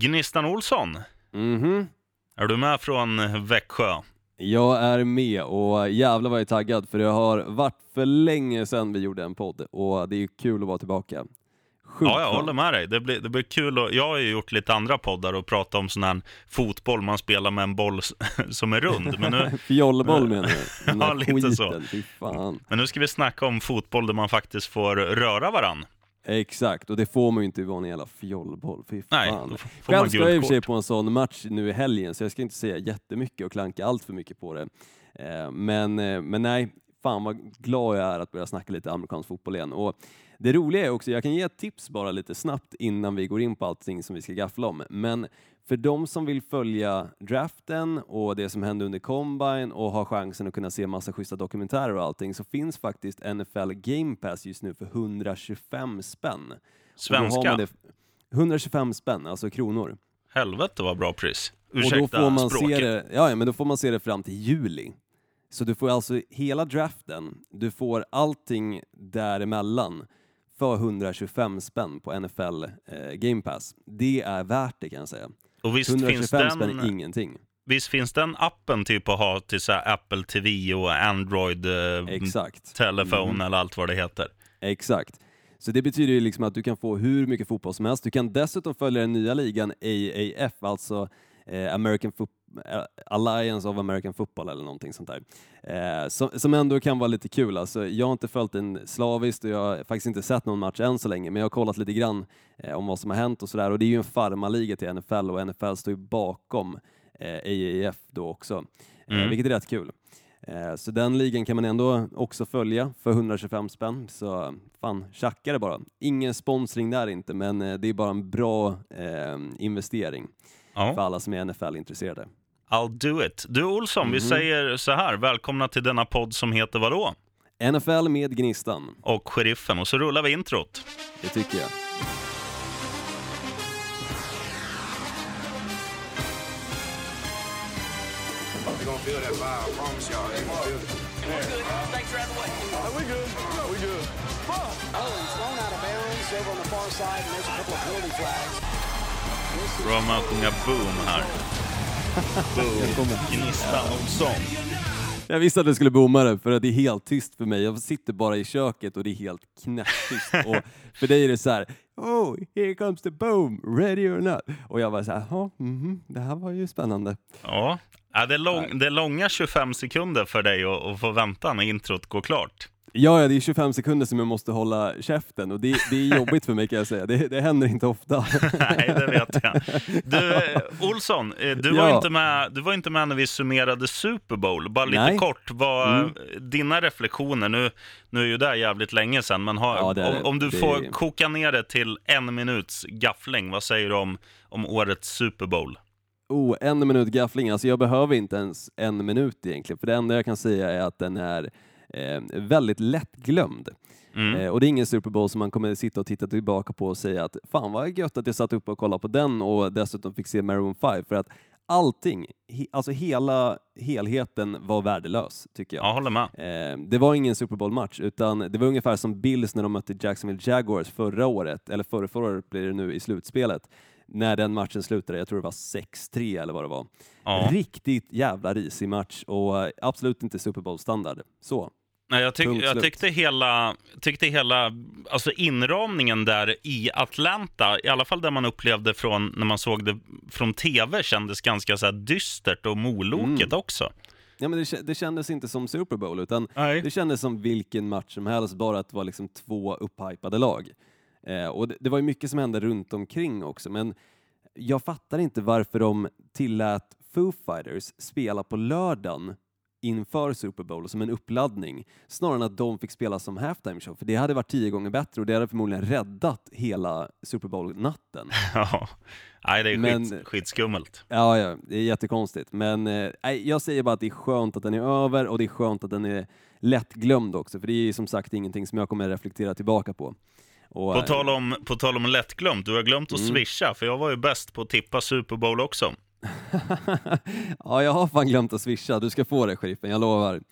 Gnistan Olsson, Mhm. är du med från Växjö? Jag är med och jävlar vad jag är taggad för det har varit för länge sedan vi gjorde en podd och det är kul att vara tillbaka. Sjukt Ja, jag håller med dig. Det blir, det blir kul. Och, jag har ju gjort lite andra poddar och pratat om sån här fotboll, man spelar med en boll s- som är rund. Men nu, Fjolleboll menar du? Den Ja, lite skiten, så. Fy fan. men nu ska vi snacka om fotboll där man faktiskt får röra varann. Exakt, och det får man ju inte vara en jävla fjollboll. Fy Nej, fan. Själv ska jag i och för sig på en sån match nu i helgen, så jag ska inte säga jättemycket och klanka allt för mycket på det. Eh, Men, eh, men nej, fan vad glad jag är att börja snacka lite amerikansk fotboll igen. Och det roliga är också, jag kan ge ett tips bara lite snabbt innan vi går in på allting som vi ska gaffla om. Men för de som vill följa draften och det som hände under combine och ha chansen att kunna se massa schyssta dokumentärer och allting så finns faktiskt NFL Game Pass just nu för 125 spänn. Har Svenska? man det- 125 spänn, alltså kronor. Helvete vad bra pris. Och då Ursäkta får man språket. se det, ja, men då får man se det fram till juli. Så du får alltså hela draften, du får allting däremellan för 125 spänn på NFL eh, Game Pass. Det är värt det kan jag säga. Och visst 125 finns, spänn är den, ingenting. visst finns den appen typ att ha till så Apple TV och Android eh, Exakt. telefon Mm. eller allt vad det heter. Exakt. Så det betyder ju liksom att du kan få hur mycket fotboll som helst. Du kan dessutom följa den nya ligan AAF, alltså eh, American Fo- eh, Alliance of American Football eller någonting sånt där. Eh, som, som ändå kan vara lite kul. Alltså, jag har inte följt den slaviskt och jag har faktiskt inte sett någon match än så länge, men jag har kollat lite grann eh, om vad som har hänt och sådär. Och det är ju en farmarliga till NFL och NFL står ju bakom eh, AAF då också, eh, Mm. vilket är rätt kul. Eh, Så den ligan kan man ändå också följa för 125 spänn. Så fan, tjacka det bara. Ingen sponsring där inte, men eh, det är bara en bra eh, investering för Ja. alla som är NFL-intresserade. I'll do it. Du Olsson, vi Mhm. säger så här. Välkomna till denna podd som heter vadå? NFL med Gnistan, Och Sheriffen. Och så rullar vi introt. det tycker jag. They're gonna feel that vibe. I promise y'all. They're gonna feel it. Oh, he's thrown out of bounds over on the far side, and there's a couple of penalty flags. Bra med att sjunga boom här. Gnistan Olsson. Jag visste att du skulle bomma det, för att det är helt tyst för mig. Jag sitter bara i köket och det är helt knäpptyst. och för dig är det så här, oh, here comes the boom, ready or not. Och jag var så här, ja, mhm, det här var ju spännande. Ja, Ja, det, är lång, det är långa 25 sekunder för dig att, att få vänta när introt går klart. Ja, ja, det är 25 sekunder som jag måste hålla käften och det, det är jobbigt för mig kan jag säga. Det, det händer inte ofta. Nej, det vet jag. Du, Olsson, eh, du var, Ja. inte med, du var inte med när vi summerade Super Bowl. Bara lite Nej. kort, vad Mm. dina reflektioner, nu, nu är ju det jävligt länge sedan, men har, Ja, det om, om du får koka ner det till en minuts gaffling, vad säger du om, om årets Super Bowl? Oh, en minut gaffling, alltså jag behöver inte ens en minut egentligen, för det enda jag kan säga är att den är eh, väldigt lättglömd. Mm. Eh, och det är ingen Super Bowl som man kommer sitta och titta tillbaka på och säga att fan vad gött att jag satt upp och kollade på den och dessutom fick se Maroon 5, för att allting, he, alltså hela helheten var värdelös tycker jag. Jag håller med. Eh, det var ingen Super Bowl-match, utan det var ungefär som Bills när de mötte Jacksonville Jaguars förra året, eller förra, förra året blir det nu i slutspelet, när den matchen slutade, jag tror det var 6-3 eller vad det var. Ja. Riktigt jävla risig match och absolut inte Super Bowl-standard. Så. Nej, jag, tyck, Punkt jag tyckte hela, tyckte hela alltså inramningen där i Atlanta, i alla fall det man upplevde från när man såg det från tv, kändes ganska så dystert och moloket Mm. också. Ja, men det, det kändes inte som Super Bowl, utan Nej. det kändes som vilken match som helst, bara att det var liksom två upphypade lag. Eh, och det, det var ju mycket som hände runt omkring också, men jag fattar inte varför de tillät Foo Fighters spela på lördagen inför Super Bowl som en uppladdning, snarare än att de fick spela som halftime show, för det hade varit tio gånger bättre och det hade förmodligen räddat hela Super Bowl-natten. Ja. Nej, det är Men- skit, skitskummelt. Ja, ja, det är jättekonstigt. Men eh, nej, jag säger bara att det är skönt att den är över och det är skönt att den är lättglömd också, för det är som sagt ingenting som jag kommer reflektera tillbaka på. Och, På eh, tal, om, på tal om lättglömt, du har glömt att Mm. swisha, för jag var ju bäst på att tippa Super Bowl också. ja, jag har fan glömt att swisha. Du ska få det, sheriffen, jag lovar.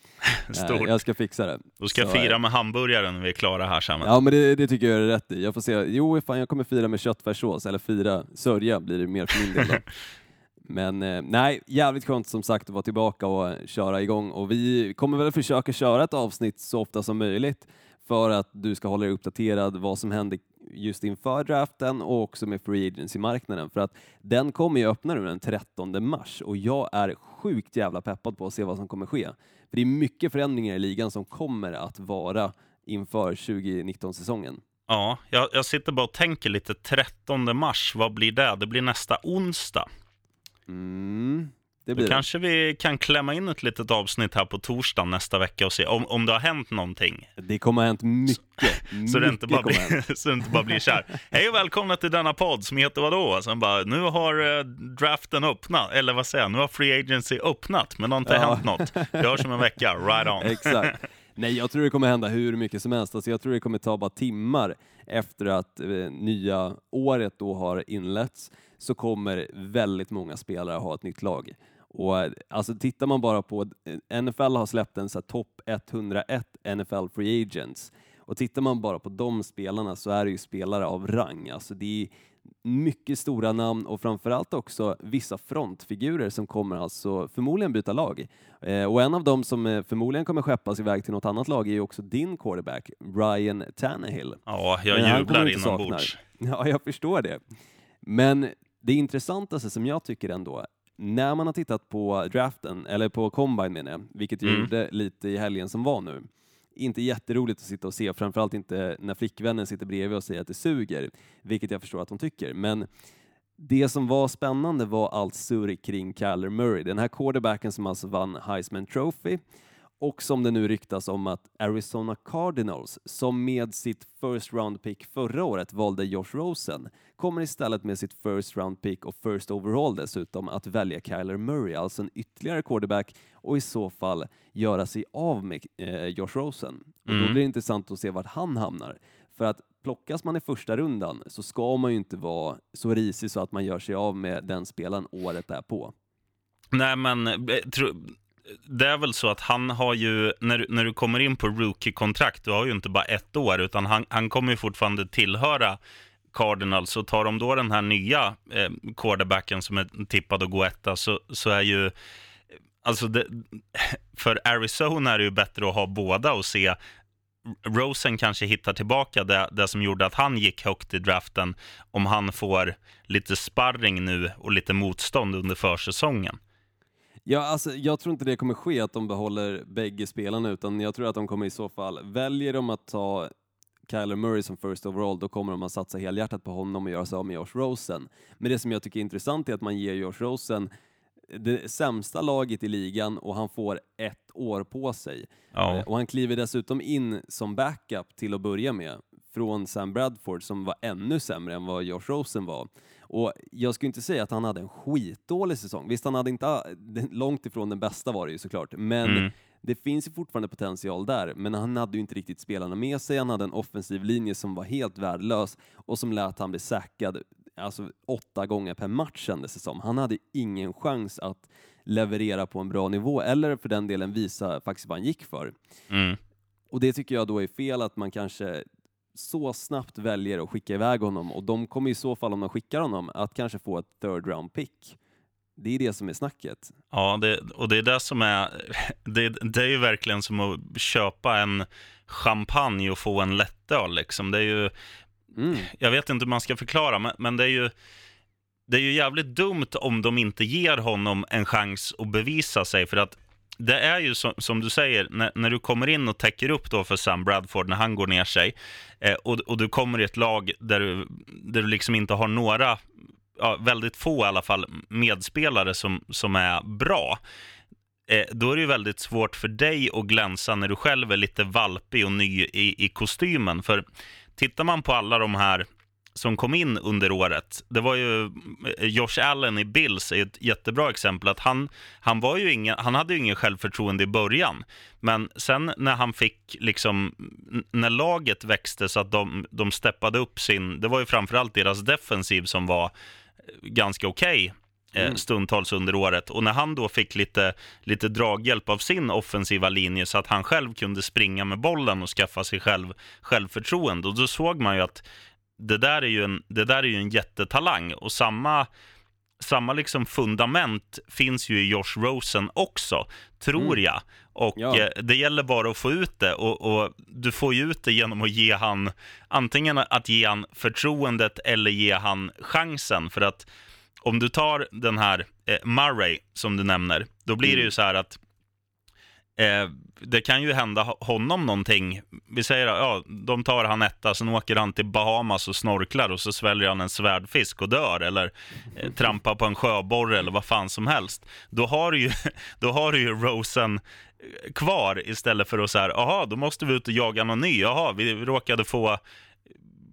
Eh, Stort. Jag ska fixa det. Då ska jag Så, eh, fira med hamburgaren när vi är klara här sen. Ja, men det, det tycker jag är rätt i. Jag får se. Jo, fan, jag kommer fira med köttfärssås, eller fira, sörja blir det mer för min del. Men eh, nej, jävligt skönt som sagt att vara tillbaka och köra igång och vi kommer väl försöka köra ett avsnitt så ofta som möjligt för att du ska hålla dig uppdaterad vad som händer just inför draften och också med free agency-marknaden för att den kommer ju öppna nu den 13 mars och jag är sjukt jävla peppad på att se vad som kommer ske. För det är mycket förändringar i ligan som kommer att vara inför 2019-säsongen. Ja, jag, jag sitter bara och tänker lite. 13 mars, vad blir det? Det blir nästa onsdag. Mm, det Då blir det. kanske vi kan klämma in ett litet avsnitt här på torsdag nästa vecka och se om, om det har hänt någonting. Det kommer ha hänt mycket. Så det, inte mycket bara kommer ha hänt. blir, så det inte bara blir så här. Hej och välkomna till denna podd som heter vadå? Sen bara, nu har eh, draften öppnat, eller vad säger jag, nu har free agency öppnat, men det har inte Ja. hänt något. Vi hörs om en vecka, right on. Exakt. Nej, jag tror det kommer hända hur mycket som helst. Alltså, jag tror det kommer ta bara timmar efter att eh, nya året då har inletts så kommer väldigt många spelare ha ett nytt lag. Och eh, alltså tittar man bara på, eh, NFL har släppt en så topp 101 NFL Free Agents och tittar man bara på de spelarna så är det ju spelare av rang. Alltså det är mycket stora namn och framförallt också vissa frontfigurer som kommer alltså förmodligen byta lag. Eh, och en av dem som eh, förmodligen kommer skeppas iväg till något annat lag är ju också din quarterback, Ryan Tannehill. Ja, jag jublar inombords. Ja, jag förstår det. Men det intressantaste som jag tycker ändå, när man har tittat på draften, eller på combine menar jag, vilket jag Mm. gjorde lite i helgen som var nu, inte jätteroligt att sitta och se, framförallt inte när flickvännen sitter bredvid och säger att det suger, vilket jag förstår att hon tycker. Men det som var spännande var allt surr kring Kyler Murray, den här quarterbacken som alltså vann Heisman Trophy och som det nu ryktas om att Arizona Cardinals, som med sitt first round pick förra året valde Josh Rosen, kommer istället med sitt first round pick och first overall dessutom att välja Kyler Murray, alltså en ytterligare quarterback och i så fall göra sig av med eh, Josh Rosen. Och då Mm. blir det intressant att se vart han hamnar. För att plockas man i första rundan så ska man ju inte vara så risig så att man gör sig av med den spelaren året därpå. Nej, men eh, tro, det är väl så att han har ju, när, du- när du kommer in på rookie-kontrakt, du har ju inte bara ett år, utan han, han kommer ju fortfarande tillhöra Cardinals. Så tar de då den här nya eh, quarterbacken som är tippad att gå etta, så, så är ju... Alltså det, för Arizona är det ju bättre att ha båda och se Rosen kanske hittar tillbaka det, det som gjorde att han gick högt i draften om han får lite sparring nu och lite motstånd under försäsongen. Ja, alltså, jag tror inte det kommer ske att de behåller bägge spelarna, utan jag tror att de kommer i så fall, väljer de att ta Kyler Murray som first overall, då kommer de att satsa helhjärtat på honom och göra sig av med Josh Rosen. Men det som jag tycker är intressant är att man ger Josh Rosen det sämsta laget i ligan och han får ett år på sig. Ja. Eh, Och han kliver dessutom in som backup till att börja med från Sam Bradford som var ännu sämre än vad Josh Rosen var. Och jag skulle inte säga att han hade en skitdålig säsong. Visst, han hade inte, den- långt ifrån den bästa var det ju såklart, men Mm. det finns ju fortfarande potential där. Men han hade ju inte riktigt spelarna med sig. Han hade en offensiv linje som var helt värdelös och som lät han bli sackad alltså åtta gånger per match kändes det som. Han hade ingen chans att leverera på en bra nivå eller för den delen visa faktiskt vad han gick för. Mm. Och det tycker jag då är fel att man kanske så snabbt väljer att skicka iväg honom och de kommer i så fall om de skickar honom att kanske få ett third round pick. Det är det som är snacket. Ja, det, och det är det som är... Det, det är ju verkligen som att köpa en champagne och få en lättöl. Liksom. Det är ju, Mm. jag vet inte hur man ska förklara, men, men det är ju... Det är ju jävligt dumt om de inte ger honom en chans att bevisa sig. För att det är ju som, som du säger, när, när du kommer in och täcker upp då för Sam Bradford när han går ner sig eh, och, och du kommer i ett lag där du, där du liksom inte har några, ja, väldigt få i alla fall, medspelare som, som är bra. Eh, då är det ju väldigt svårt för dig att glänsa när du själv är lite valpig och ny i, i kostymen. För tittar man på alla de här som kom in under året. Det var ju eh, Josh Allen i Bills är ett jättebra exempel. att Han, han, var ju ingen, han hade ju ingen självförtroende i början, men sen när han fick, liksom, när laget växte så att de, de steppade upp sin, det var ju framförallt deras defensiv som var eh, ganska okej eh, stundtals under året. Och när han då fick lite, lite draghjälp av sin offensiva linje så att han själv kunde springa med bollen och skaffa sig själv självförtroende. Och då såg man ju att det där är ju en, det där är ju en jättetalang. Och samma, samma liksom fundament finns ju i Josh Rosen också, tror jag. Och Ja. eh, det gäller bara att få ut det. Och, och du får ju ut det genom att ge han, antingen att ge han förtroendet eller ge han chansen. För att om du tar den här eh, Murray som du nämner, då blir det ju så här att eh, det kan ju hända honom någonting. Vi säger att ja, de tar han etta, sen åker han till Bahamas och snorklar och så sväljer han en svärdfisk och dör eller eh, trampar på en sjöborre eller vad fan som helst. Då har du ju, då har du ju Rosen eh, kvar istället för att så här, jaha, då måste vi ut och jaga någon ny. Jaha, vi råkade få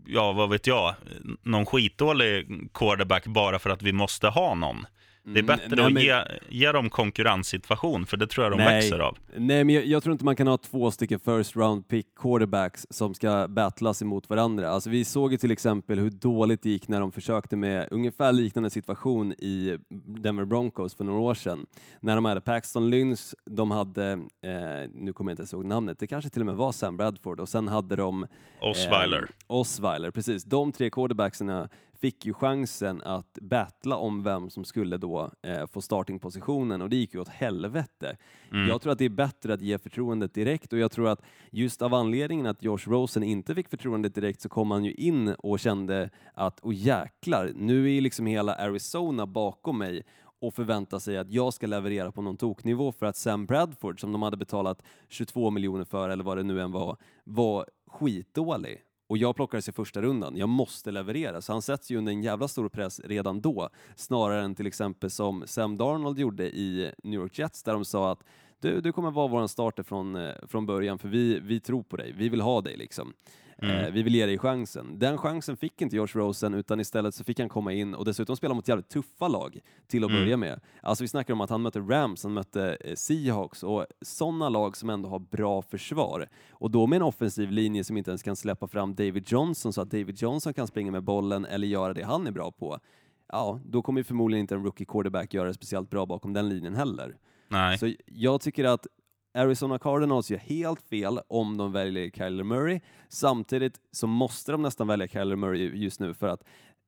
ja, vad vet jag, någon skitdålig quarterback bara för att vi måste ha någon. Det är Mm, bättre nej, att men- ge, ge dem konkurrenssituation, för det tror jag de Nej. växer av. Nej, men jag, jag tror inte man kan ha två stycken first round pick quarterbacks som ska battlas emot varandra. Alltså, vi såg ju till exempel hur dåligt det gick när de försökte med ungefär liknande situation i Denver Broncos för några år sedan. När de hade Paxton Lynch, de hade, eh, nu kommer jag inte ens ihåg namnet, det kanske till och med var Sam Bradford och sen hade de Osweiler. Eh, Osweiler, precis. De tre quarterbacksarna fick ju chansen att battla om vem som skulle då eh, få startingpositionen och det gick ju åt helvete. Mm. Jag tror att det är bättre att ge förtroendet direkt och jag tror att just av anledningen att Josh Rosen inte fick förtroendet direkt så kom han ju in och kände att åh jäklar, nu är liksom hela Arizona bakom mig och förväntar sig att jag ska leverera på någon toknivå för att Sam Bradford, som de hade betalat 22 miljoner för eller vad det nu än var, var skitdålig. Och jag plockades i första rundan. Jag måste leverera. Så han sätts ju under en jävla stor press redan då. Snarare än till exempel som Sam Darnold gjorde i New York Jets där de sa att du, du kommer vara vår starter från, eh, från början för vi, vi tror på dig. Vi vill ha dig liksom. Eh, vi vill ge dig chansen. Den chansen fick inte Josh Rosen utan istället så fick han komma in och dessutom spela mot jävligt tuffa lag till att börja med. Alltså vi snackar om att han mötte Rams, han mötte eh, Seahawks och sådana lag som ändå har bra försvar. Och då med en offensiv linje som inte ens kan släppa fram David Johnson så att David Johnson kan springa med bollen eller göra det han är bra på. Ja, då kommer förmodligen inte en rookie quarterback göra det speciellt bra bakom den linjen heller. Nej. Så jag tycker att Arizona Cardinals gör helt fel om de väljer Kyler Murray. Samtidigt så måste de nästan välja Kyler Murray just nu för att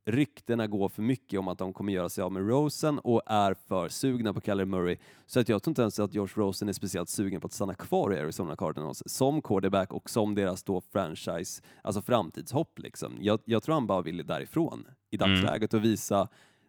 ryktena går för mycket om att de kommer göra sig av med Rosen och är för sugna på Kyler Murray. Så att jag tror inte ens att Josh Rosen är speciellt sugen på att stanna kvar i Arizona Cardinals som quarterback och som deras då franchise, alltså framtidshopp liksom. Jag, jag tror han bara vill därifrån i dagsläget och visa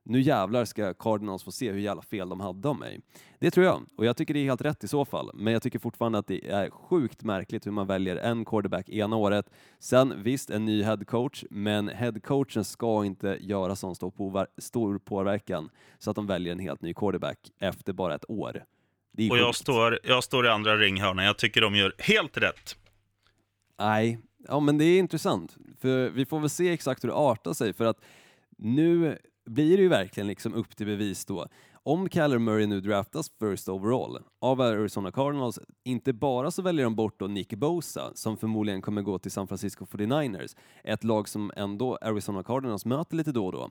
nu jävlar ska Cardinals få se hur jävla fel de hade om mig. Det tror jag, och jag tycker det är helt rätt i så fall. Men jag tycker fortfarande att det är sjukt märkligt hur man väljer en quarterback ena året. Sen visst, en ny headcoach, men headcoachen ska inte göra sån stor, påver- stor påverkan så att de väljer en helt ny quarterback efter bara ett år. Det är Och jag står, jag står i andra ringhörnan. Jag tycker de gör helt rätt. Nej, ja men det är intressant. För vi får väl se exakt hur det artar sig för att nu blir det ju verkligen liksom upp till bevis då. Om Kyler Murray nu draftas first overall av Arizona Cardinals, inte bara så väljer de bort då Nick Bosa som förmodligen kommer gå till San Francisco 49ers, ett lag som ändå Arizona Cardinals möter lite då och då.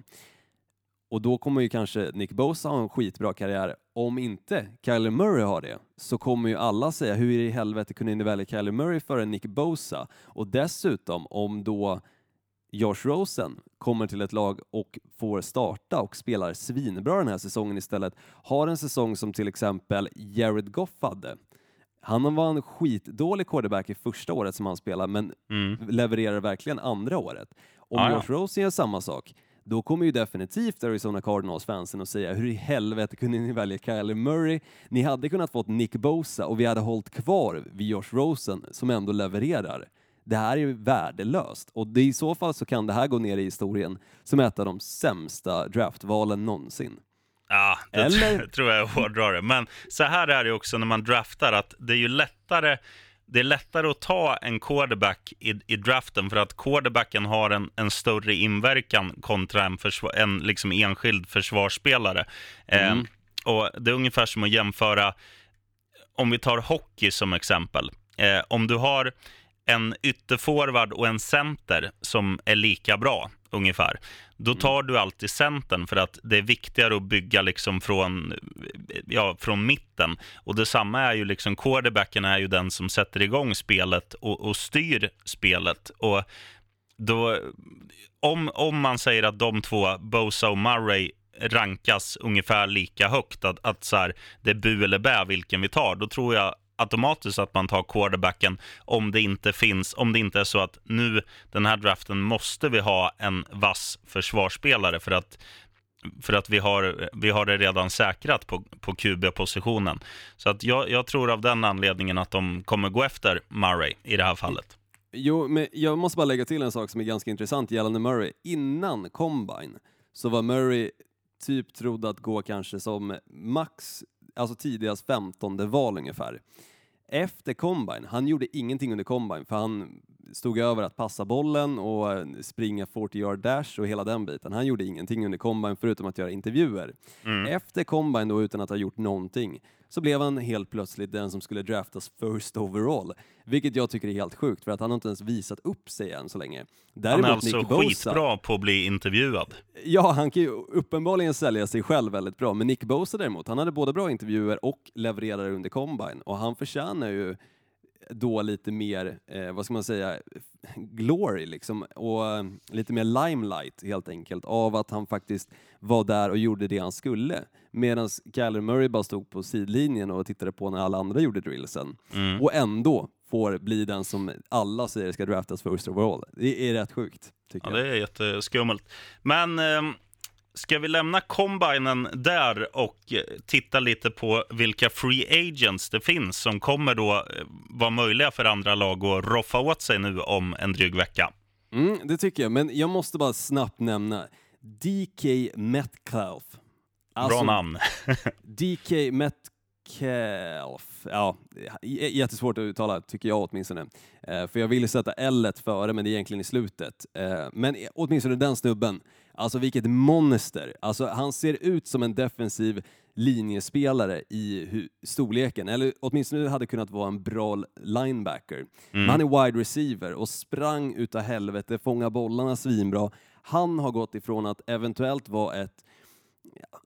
Och då kommer ju kanske Nick Bosa ha en skitbra karriär. Om inte Kyler Murray har det så kommer ju alla säga hur i helvete kunde ni välja Kyler Murray före Nick Bosa? Och dessutom om då Josh Rosen kommer till ett lag och får starta och spelar svinbra den här säsongen istället, har en säsong som till exempel Jared Goff hade. Han var en skitdålig quarterback i första året som han spelade, men Mm. levererar verkligen andra året. Om ja. Josh Rosen gör samma sak, då kommer ju definitivt Arizona Cardinals-fansen att säga hur i helvete kunde ni välja Kyler Murray? Ni hade kunnat fått Nick Bosa och vi hade hållit kvar vid Josh Rosen som ändå levererar. Det här är ju värdelöst och det, i så fall så kan det här gå ner i historien som ett av de sämsta draftvalen någonsin. Ja, det Eller- tr- tror jag hårdrar det. Men så här är det också när man draftar, att det är ju lättare det är lättare att ta en quarterback i, i draften för att quarterbacken har en, en större inverkan kontra en, försvar, en liksom enskild försvarsspelare. Eh, och Det är ungefär som att jämföra, om vi tar hockey som exempel. Eh, om du har en ytterforward och en center som är lika bra, ungefär, då tar du alltid centern för att det är viktigare att bygga liksom från, ja, från mitten. Och detsamma är ju liksom, quarterbacken är ju den som sätter igång spelet och, och styr spelet. Och då, om, om man säger att de två, Bosa och Murray, rankas ungefär lika högt, att, att så här, det är bu eller bä vilken vi tar, då tror jag automatiskt att man tar quarterbacken om det inte finns, om det inte är så att nu den här draften måste vi ha en vass försvarsspelare för att för att vi har, vi har det redan säkrat på, på QB-positionen. Så att jag, jag tror av den anledningen att de kommer gå efter Murray i det här fallet. Jo, men jag måste bara lägga till en sak som är ganska intressant gällande Murray. Innan Combine så var Murray typ trodd att gå kanske som max, alltså tidigast 15 val ungefär. Efter Combine, han gjorde ingenting under Combine för han stod över att passa bollen och springa 40 yard dash och hela den biten. Han gjorde ingenting under Combine förutom att göra intervjuer. Efter Combine då, utan att ha gjort någonting, så blev han helt plötsligt den som skulle draftas first overall. Vilket jag tycker är helt sjukt, för att han har inte ens visat upp sig än så länge. Han är Däremot alltså Nick Bosa, skitbra på att bli intervjuad. Ja, han kan ju uppenbarligen sälja sig själv väldigt bra, men Nick Bosa däremot, han hade både bra intervjuer och levererade under Combine, och han förtjänar ju då lite mer, eh, vad ska man säga, glory liksom, och eh, lite mer limelight helt enkelt, av att han faktiskt var där och gjorde det han skulle. Medan Kyler Murray bara stod på sidlinjen och tittade på när alla andra gjorde drillsen. Mm. Och ändå får bli den som alla säger ska draftas first overall. Det är rätt sjukt, tycker Ja, jag. det är jätteskummelt. Men eh, ska vi lämna combinen där och eh, titta lite på vilka free agents det finns som kommer då eh, vara möjliga för andra lag att roffa åt sig nu om en dryg vecka? Mm, det tycker jag, men jag måste bara snabbt nämna DK Metcalf. Alltså, Bra namn. DK Metcalf. Ja, jättesvårt att uttala, tycker jag åtminstone. Eh, för jag ville sätta L före, men det är egentligen i slutet. Eh, men åtminstone den snubben, alltså vilket monster. Alltså han ser ut som en defensiv linjespelare i storleken, eller åtminstone hade kunnat vara en bra linebacker. Men han är wide receiver och sprang utav helvete, fånga bollarna svinbra. Han har gått ifrån att eventuellt vara ett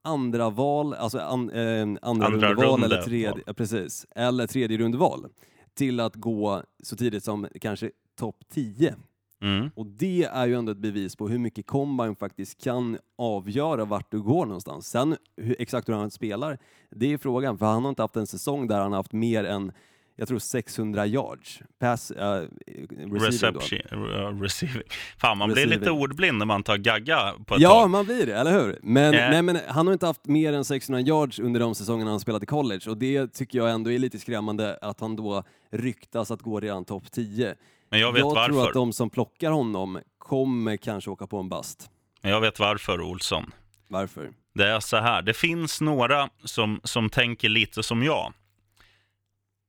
andra val, alltså an, eh, andra, Andra rundeval runde eller tredje, ja, precis, eller tredje rundeval till att gå så tidigt som kanske topp 10. Mm. Och det är ju ändå ett bevis på hur mycket combine faktiskt kan avgöra vart du går någonstans. Sen hur, exakt hur han spelar, det är frågan, för han har inte haft en säsong där han har haft mer än jag tror 600 yards. Pass, uh, receiving. Reception, uh, receiving. Fan, man blir lite Receiving. ordblind när man tar gagga på ett Ja, tag. man blir det, eller hur? Men, Eh. nej, men han har inte haft mer än 600 yards under de säsongerna han spelat i college och det tycker jag ändå är lite skrämmande att han då ryktas att gå redan topp 10. Men jag vet tror varför. att de som plockar honom kommer kanske åka på en bast. Men jag vet varför, Olsson. Varför? Det är så här, det finns några som, som tänker lite som jag.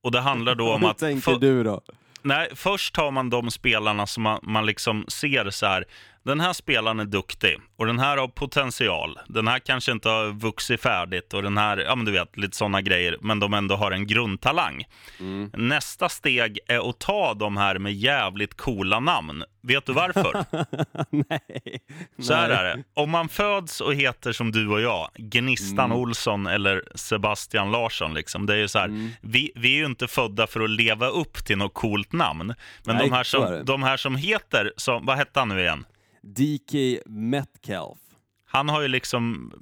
Och det handlar då om Hur att... tänker för- du då? Nej, först tar man de spelarna som man, man liksom ser så här. Den här spelaren är duktig och den här har potential. Den här kanske inte har vuxit färdigt och den här, ja men du vet, lite sådana grejer. Men de ändå har en grundtalang. Mm. Nästa steg är att ta de här med jävligt coola namn. Vet du varför? nej. Så här nej. är det. Om man föds och heter som du och jag, Gnistan Mm. Olsson eller Sebastian Larsson, liksom. det är ju så här, Mm. vi, vi är ju inte födda för att leva upp till något coolt namn. Men Nej, de, här som, de här som heter, som, vad hette han nu igen? DK Metcalf. Han har ju liksom,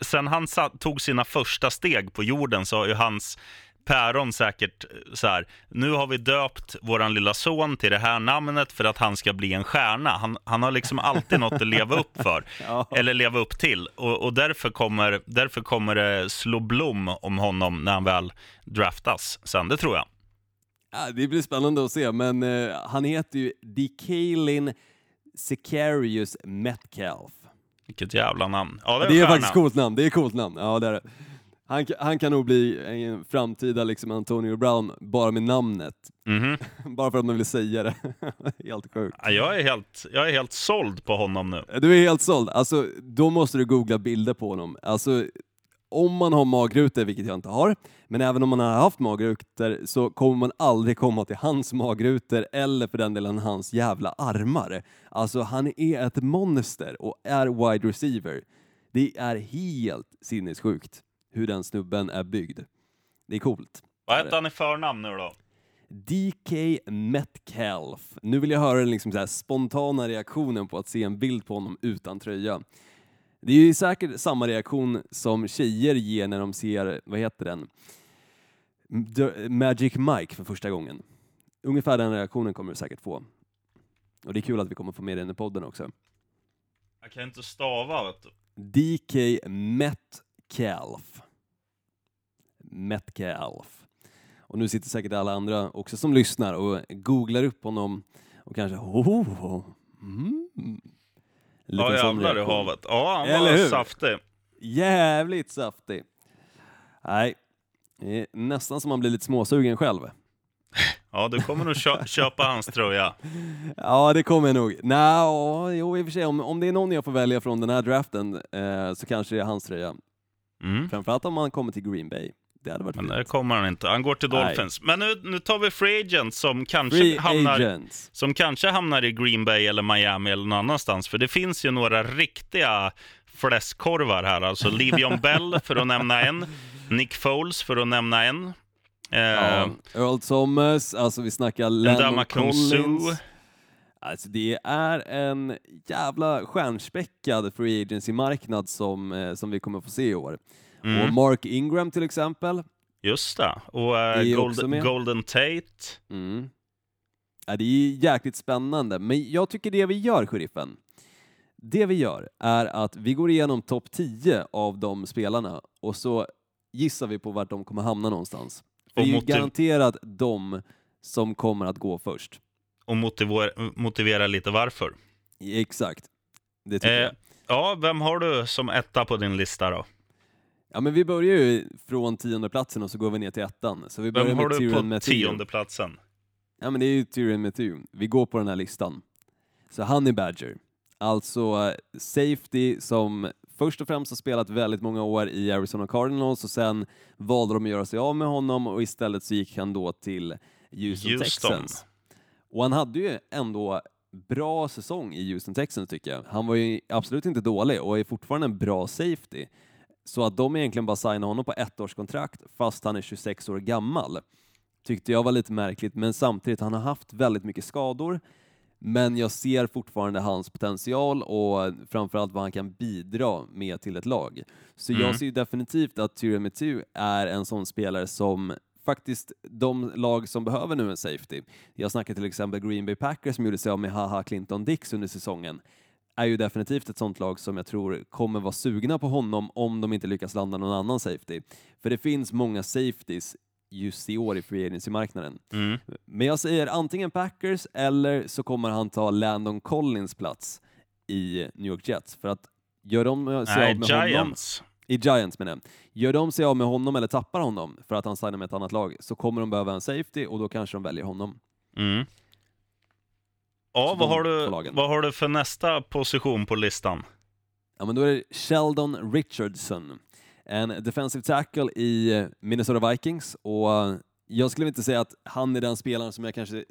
sen han tog sina första steg på jorden så har ju hans päron säkert så här, nu har vi döpt våran lilla son till det här namnet för att han ska bli en stjärna. Han, han har liksom alltid något att leva upp för, Ja. eller leva upp till. Och, och därför, kommer, därför kommer det slå blom om honom när han väl draftas sen, det tror jag. Ja, det blir spännande att se, men eh, han heter ju Dekalin Sicarius Metcalf. Vilket jävla namn. Ja, det är, Det är faktiskt coolt namn, det är coolt namn. Ja, det är det. Han, han kan nog bli en framtida liksom Antonio Brown bara med namnet. Mhm. bara för att man vill säga det. helt sjukt. Ja, Jag är, helt, jag är helt såld på honom nu. Du är helt såld. Alltså, då måste du googla bilder på honom. Alltså, om man har magrutor, vilket jag inte har, men även om man har haft magrutor så kommer man aldrig komma till hans magrutor eller för den delen hans jävla armar. Alltså han är ett monster och är wide receiver. Det är helt sinnessjukt hur den snubben är byggd. Det är coolt. Vad heter han i förnamn nu då? DK Metcalf. Nu vill jag höra den liksom spontana reaktionen på att se en bild på honom utan tröja. Det är ju säkert samma reaktion som tjejer ger när de ser, vad heter den, Magic Mike för första gången. Ungefär den reaktionen kommer du säkert få. Och det är kul att vi kommer få med den i podden också. Jag kan inte stava vet du. DK Metcalf. Metcalf. Och nu sitter säkert alla andra också som lyssnar och googlar upp honom och kanske oh, mm. Ja jävlar i havet. Ja, han Eller var hur? saftig. Jävligt saftig. Nej, det är nästan som man blir lite småsugen själv. Ja, du kommer nog kö köpa hans tröja. Ja, det kommer jag nog. Nej, jo, i och för sig, om, om det är någon jag får välja från den här draften eh, så kanske det är hans tröja. Mm. Framförallt om man kommer till Green Bay. Det hade varit Men fint. kommer han inte. Han går till Nej. Dolphins. Men nu, nu tar vi Free Agent som kanske, Free hamnar, agents. som kanske hamnar i Green Bay eller Miami eller någon annanstans. För det finns ju några riktiga fläskkorvar här. Alltså Livion Bell för att nämna en. Nick Foles för att nämna en. Eh, Ja, Earl Thomas, alltså vi snackar Suh. Collins. Alltså det är en jävla stjärnspäckad free agency-marknad som, eh, som vi kommer få se i år. Mm. Och Mark Ingram till exempel. Just det. Och ju också Golden, Tate. Mm. Ja, det är jäkligt spännande, men jag tycker det vi gör, sheriffen, det vi gör är att vi går igenom topp 10 av de spelarna och så gissar vi på vart de kommer hamna någonstans. För det är ju garanterat de som kommer att gå först. Och motivera, motivera lite varför. Exakt. Det tycker Eh, jag. ja, vem har du som etta på din lista då? Ja, men vi börjar ju från tionde platsen och så går vi ner till ettan. Så vi börjar Vem har med du Tyrion på Matthew. tionde platsen? Ja, men det är ju Tyrion Matthew. Vi går på den här listan. Så Honey Badger, alltså safety som först och främst har spelat väldigt många år i Arizona Cardinals och sen valde de att göra sig av med honom och istället så gick han då till Houston, Houston. Texans. Och han hade ju ändå bra säsong i Houston Texans tycker jag. Han var ju absolut inte dålig och är fortfarande en bra safety. Så att de egentligen bara signar honom på ett års kontrakt fast han är 26 år gammal tyckte jag var lite märkligt, men samtidigt han har haft väldigt mycket skador. Men jag ser fortfarande hans potential och framförallt vad han kan bidra med till ett lag. Så Mm. jag ser ju definitivt att Tyrion Matthew är en sån spelare som faktiskt de lag som behöver nu en safety. Jag snackar till exempel Green Bay Packers som gjorde sig av med Haha Clinton Dix under säsongen är ju definitivt ett sånt lag som jag tror kommer vara sugna på honom om de inte lyckas landa någon annan safety. För det finns många safeties just i år i free agency-marknaden. Mm. Men jag säger antingen Packers eller så kommer han ta Landon Collins plats i New York Jets. För att gör de sig Nej, av med honom, Giants. i Giants menar jag, gör de sig av med honom eller tappar honom för att han signar med ett annat lag så kommer de behöva en safety och då kanske de väljer honom. Mm. Ja, vad har, du, vad har du för nästa position på listan? Ja, men då är det Sheldon Richardson, en defensive tackle i Minnesota Vikings och jag skulle inte säga att han är den spelaren som jag kanske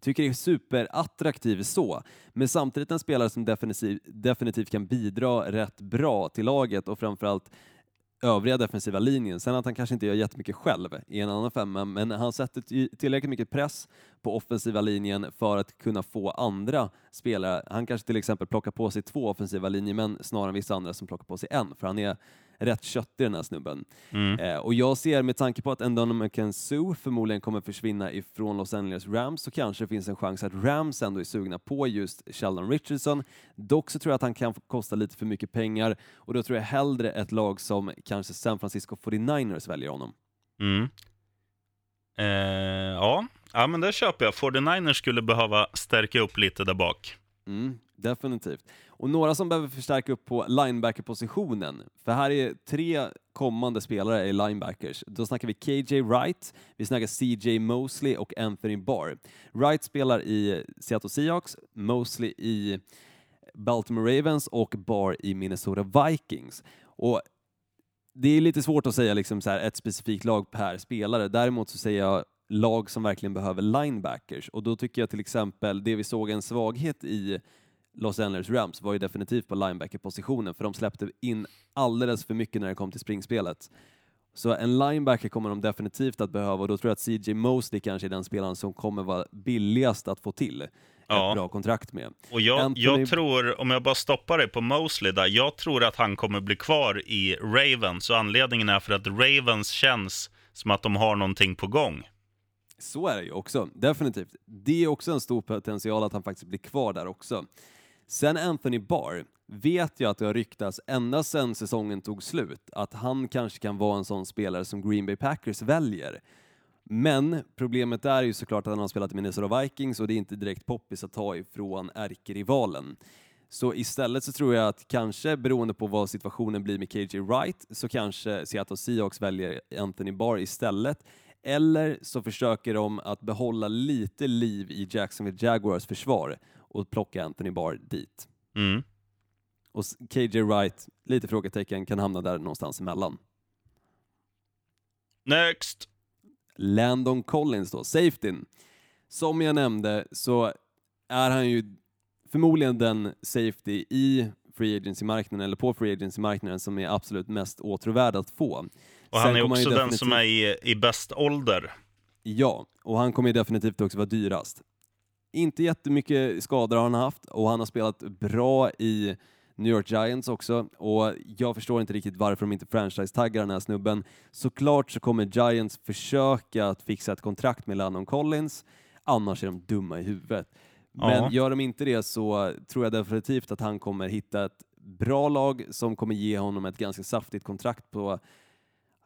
tycker är superattraktiv så, men samtidigt en spelare som definitiv, definitivt kan bidra rätt bra till laget och framförallt övriga defensiva linjen. Sen att han kanske inte gör jättemycket själv i en annan femma, men han sätter tillräckligt mycket press på offensiva linjen för att kunna få andra spelare. Han kanske till exempel plockar på sig två offensiva linjemän snarare än vissa andra som plockar på sig en, för han är rätt köttig den här snubben. Mm. Eh, och jag ser med tanke på att Endon Sue förmodligen kommer försvinna ifrån Los Angeles Rams så kanske det finns en chans att Rams ändå är sugna på just Sheldon Richardson. Dock så tror jag att han kan kosta lite för mycket pengar och då tror jag hellre ett lag som kanske San Francisco 49ers väljer honom. Mm. Eh, ja. ja, men det köper jag. 49ers skulle behöva stärka upp lite där bak. Mm, definitivt. Och några som behöver förstärka upp på linebacker-positionen, för här är tre kommande spelare i linebackers. Då snackar vi KJ Wright, vi snackar CJ Mosley och Anthony Barr. Wright spelar i Seattle Seahawks, Mosley i Baltimore Ravens och Barr i Minnesota Vikings. Och det är lite svårt att säga liksom så här, ett specifikt lag per spelare. Däremot så säger jag lag som verkligen behöver linebackers och då tycker jag till exempel det vi såg en svaghet i Los Angeles Rams var ju definitivt på linebacker-positionen för de släppte in alldeles för mycket när det kom till springspelet. Så en linebacker kommer de definitivt att behöva och då tror jag att CJ Mosley kanske är den spelaren som kommer vara billigast att få till Ja. ett bra kontrakt med. Och jag, Anthony- jag tror, om jag bara stoppar dig på Mosley där, jag tror att han kommer bli kvar i Ravens. Och anledningen är för att Ravens känns som att de har någonting på gång. Så är det ju också, definitivt. Det är också en stor potential att han faktiskt blir kvar där också. Sen Anthony Barr vet jag att det har ryktats ända sedan säsongen tog slut att han kanske kan vara en sån spelare som Green Bay Packers väljer. Men problemet är ju såklart att han har spelat i Minnesota Vikings och det är inte direkt poppis att ta ifrån ärkerivalen. Så istället så tror jag att kanske beroende på vad situationen blir med KJ Wright så kanske Seattle Seahawks väljer Anthony Barr istället. Eller så försöker de att behålla lite liv i Jacksonville Jaguars försvar och plocka Anthony Barr dit. Mm. Och KJ Wright, lite frågetecken, kan hamna där någonstans emellan. Next! Landon Collins då, safetyn. Som jag nämnde så är han ju förmodligen den safety i free agency-marknaden, eller på free agency-marknaden, som är absolut mest åtråvärd att få. Och Sen han är kommer också ju den som är i, i bäst ålder. Ja, och han kommer ju definitivt också vara dyrast. Inte jättemycket skador har han haft och han har spelat bra i New York Giants också och jag förstår inte riktigt varför de inte franchise-taggar den här snubben. Såklart så kommer Giants försöka att fixa ett kontrakt med Landon Collins, annars är de dumma i huvudet. Men Ja. gör de inte det så tror jag definitivt att han kommer hitta ett bra lag som kommer ge honom ett ganska saftigt kontrakt på,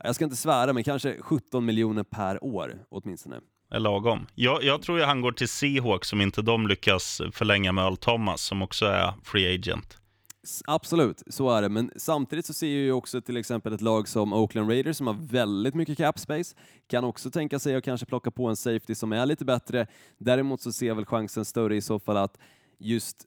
jag ska inte svära, men kanske 17 miljoner per år åtminstone är lagom. Jag, jag tror ju han går till Seahawks om inte de lyckas förlänga med Earl Thomas som också är free agent. Absolut, så är det. Men samtidigt så ser jag ju också till exempel ett lag som Oakland Raiders som har väldigt mycket cap space, kan också tänka sig att kanske plocka på en safety som är lite bättre. Däremot så ser jag väl chansen större i så fall att just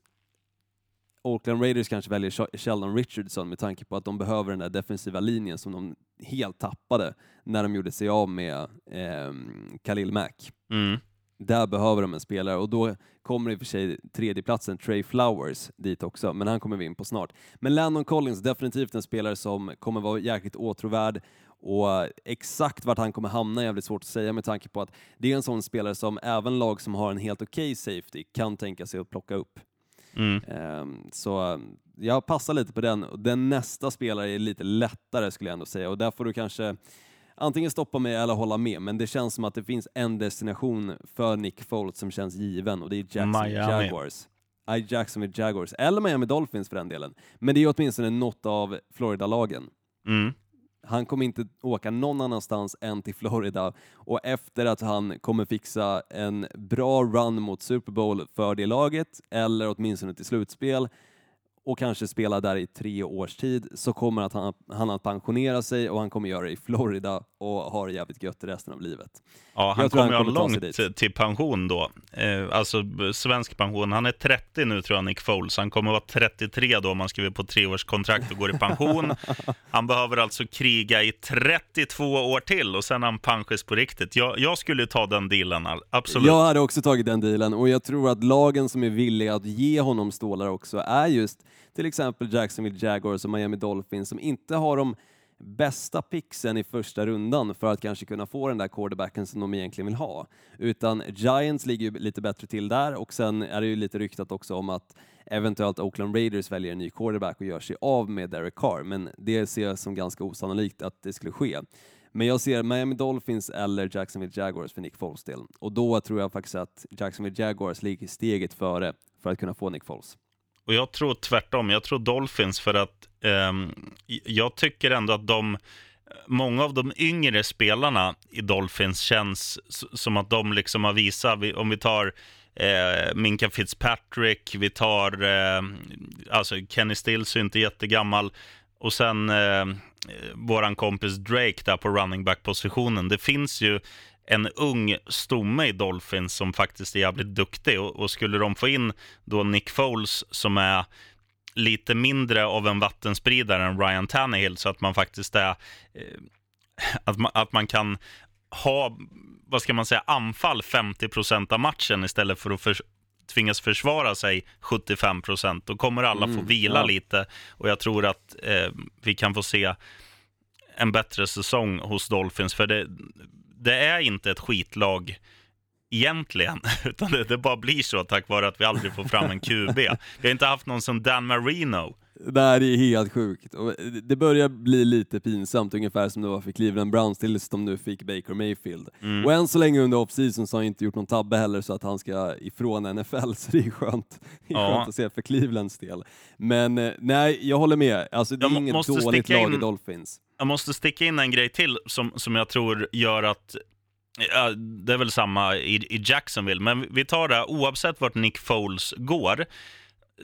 Oakland Raiders kanske väljer Sheldon Richardson med tanke på att de behöver den där defensiva linjen som de helt tappade när de gjorde sig av med ehm, Khalil Mack. Mm. Där behöver de en spelare och då kommer i och för sig tredjeplatsen Trey Flowers dit också, men han kommer vi in på snart. Men Landon Collins, definitivt en spelare som kommer vara jäkligt åtråvärd och exakt vart han kommer hamna är jävligt svårt att säga med tanke på att det är en sån spelare som även lag som har en helt okej safety kan tänka sig att plocka upp. Mm. Ehm, Så eh, jag passar lite på den. Den nästa spelare är lite lättare skulle jag ändå säga och där får du kanske antingen stoppa mig eller hålla med, men det känns som att det finns en destination för Nick Foles som känns given och det är Jacksonville. Jaguars. Nej, Jacksonville Jaguars, eller Miami Dolphins för den delen. Men det är åtminstone något av Florida-lagen. Mm. Han kommer inte åka någon annanstans än till Florida och efter att han kommer fixa en bra run mot Super Bowl för det laget, eller åtminstone till slutspel, och kanske spela där i tre års tid, så kommer att han, han att pensionera sig och han kommer göra det i Florida och ha det jävligt gött resten av livet. Ja, han kommer han ha kommer sig långt dit. till pension då. Eh, alltså svensk pension. Han är 30 nu tror jag, Nick Foles. Han kommer vara 33 då om han skriver på treårskontrakt och går i pension. han behöver alltså kriga i 32 år till och sen är han panschis på riktigt. Jag, jag skulle ta den dealen, absolut. Jag hade också tagit den dealen och jag tror att lagen som är villiga att ge honom stålar också är just till exempel Jacksonville Jaguars och Miami Dolphins som inte har de bästa pixen i första rundan för att kanske kunna få den där quarterbacken som de egentligen vill ha. Utan Giants ligger ju lite bättre till där och sen är det ju lite ryktat också om att eventuellt Oakland Raiders väljer en ny quarterback och gör sig av med Derek Carr, men det ser jag som ganska osannolikt att det skulle ske. Men jag ser Miami Dolphins eller Jacksonville Jaguars för Nick Foles del. Och då tror jag faktiskt att Jacksonville Jaguars ligger steget före för att kunna få Nick Foles. Och jag tror tvärtom. Jag tror Dolphins för att ehm, jag tycker ändå att de Många av de yngre spelarna i Dolphins känns som att de liksom har visat, om vi tar eh, Minka Fitzpatrick, vi tar, eh, alltså Kenny Stills är inte jättegammal, och sen eh, eh, våran kompis Drake där på running back-positionen. Det finns ju en ung stomme i Dolphins som faktiskt är jävligt duktig och, och skulle de få in då Nick Foles som är lite mindre av en vattenspridare än Ryan Tannehill så att man faktiskt är... Eh, att, man, att man kan ha, vad ska man säga, anfall 50% av matchen istället för att för, tvingas försvara sig 75% Då kommer alla få Mm, vila ja. lite och jag tror att eh, vi kan få se en bättre säsong hos Dolphins. För det, det är inte ett skitlag egentligen, utan det, det bara blir så tack vare att vi aldrig får fram en QB. Vi har inte haft någon som Dan Marino. Det här är helt sjukt. Och det börjar bli lite pinsamt, ungefär som det var för Cleveland Browns tills de nu fick Baker Mayfield. Mm. Och än så länge under offseason så har han inte gjort någon tabbe heller så att han ska ifrån NFL, så det är skönt, det är Ja. skönt att se för Clevelands del. Men eh, nej, jag håller med. Alltså, det är Jag inget dåligt lag i in- Dolphins. Jag måste sticka in en grej till som, som jag tror gör att Ja, det är väl samma i, i Jacksonville, men vi tar det, oavsett vart Nick Foles går,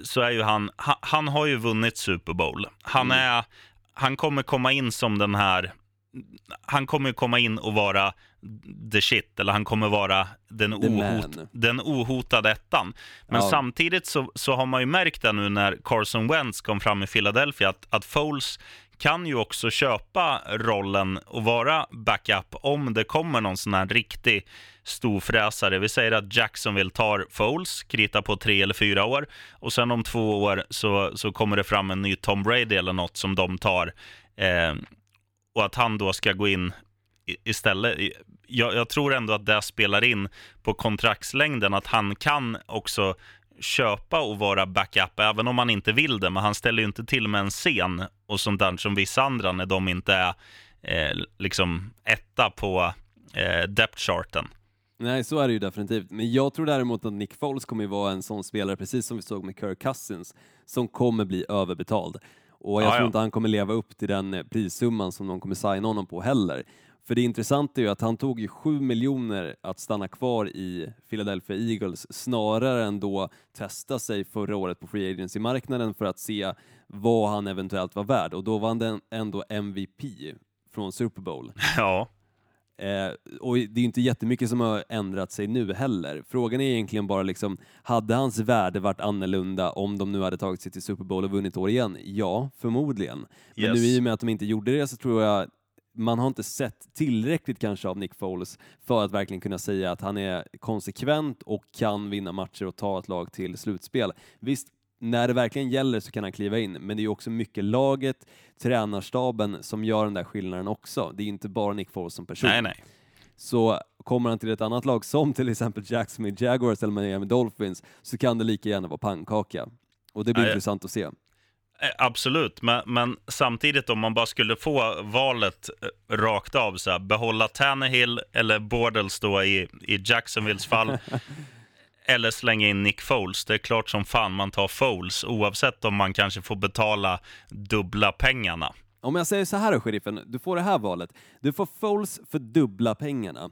så är ju han, han, han har ju vunnit Super Bowl. Han, är, han kommer komma in som den här, han kommer komma in och vara the shit, eller han kommer vara den, ohot, den ohotade ettan. Men Ja. samtidigt så, så har man ju märkt det nu när Carson Wentz kom fram i Philadelphia, att, att Foles kan ju också köpa rollen och vara backup om det kommer någon sån här riktig storfräsare. Vi säger att Jacksonville tar Foles, kritar på tre eller fyra år och sen om två år så, så kommer det fram en ny Tom Brady eller något som de tar. Eh, och att han då ska gå in istället. Jag, jag tror ändå att det spelar in på kontraktslängden, att han kan också köpa och vara backup, även om han inte vill det. Men han ställer ju inte till med en scen och sånt där som vissa andra när de inte är eh, liksom etta på eh, depth charten. Nej, så är det ju definitivt. Men jag tror däremot att Nick Foles kommer ju vara en sån spelare, precis som vi såg med Kirk Cousins, som kommer bli överbetald. Och jag Ja, tror ja. inte han kommer leva upp till den eh, prissumman som de kommer signa honom på heller. För det intressanta är ju att han tog ju 7 miljoner att stanna kvar i Philadelphia Eagles snarare än då testa sig förra året på Free Agency-marknaden för att se vad han eventuellt var värd. Och då var han ändå MVP från Super Bowl. Ja, Eh, och det är ju inte jättemycket som har ändrat sig nu heller. Frågan är egentligen bara liksom, hade hans värde varit annorlunda om de nu hade tagit sig till Super Bowl och vunnit år igen? Ja, förmodligen. Men Yes. nu i och med att de inte gjorde det så tror jag man har inte sett tillräckligt kanske av Nick Foles för att verkligen kunna säga att han är konsekvent och kan vinna matcher och ta ett lag till slutspel. Visst, när det verkligen gäller så kan han kliva in, men det är också mycket laget, tränarstaben som gör den där skillnaden också. Det är inte bara Nick Foles som person. nej, nej. Så kommer han till ett annat lag som till exempel Jacksonville Jaguars eller Miami Dolphins så kan det lika gärna vara pannkaka. Och det blir Nej. intressant att se. Eh, Absolut, men, men samtidigt om man bara skulle få valet eh, rakt av, så här, behålla Tannehill eller Bortles då i, i Jacksonvilles fall, eller slänga in Nick Foles, det är klart som fan man tar Foles, oavsett om man kanske får betala dubbla pengarna. Om jag säger så här då, sheriffen, du får det här valet. Du får Foles för dubbla pengarna.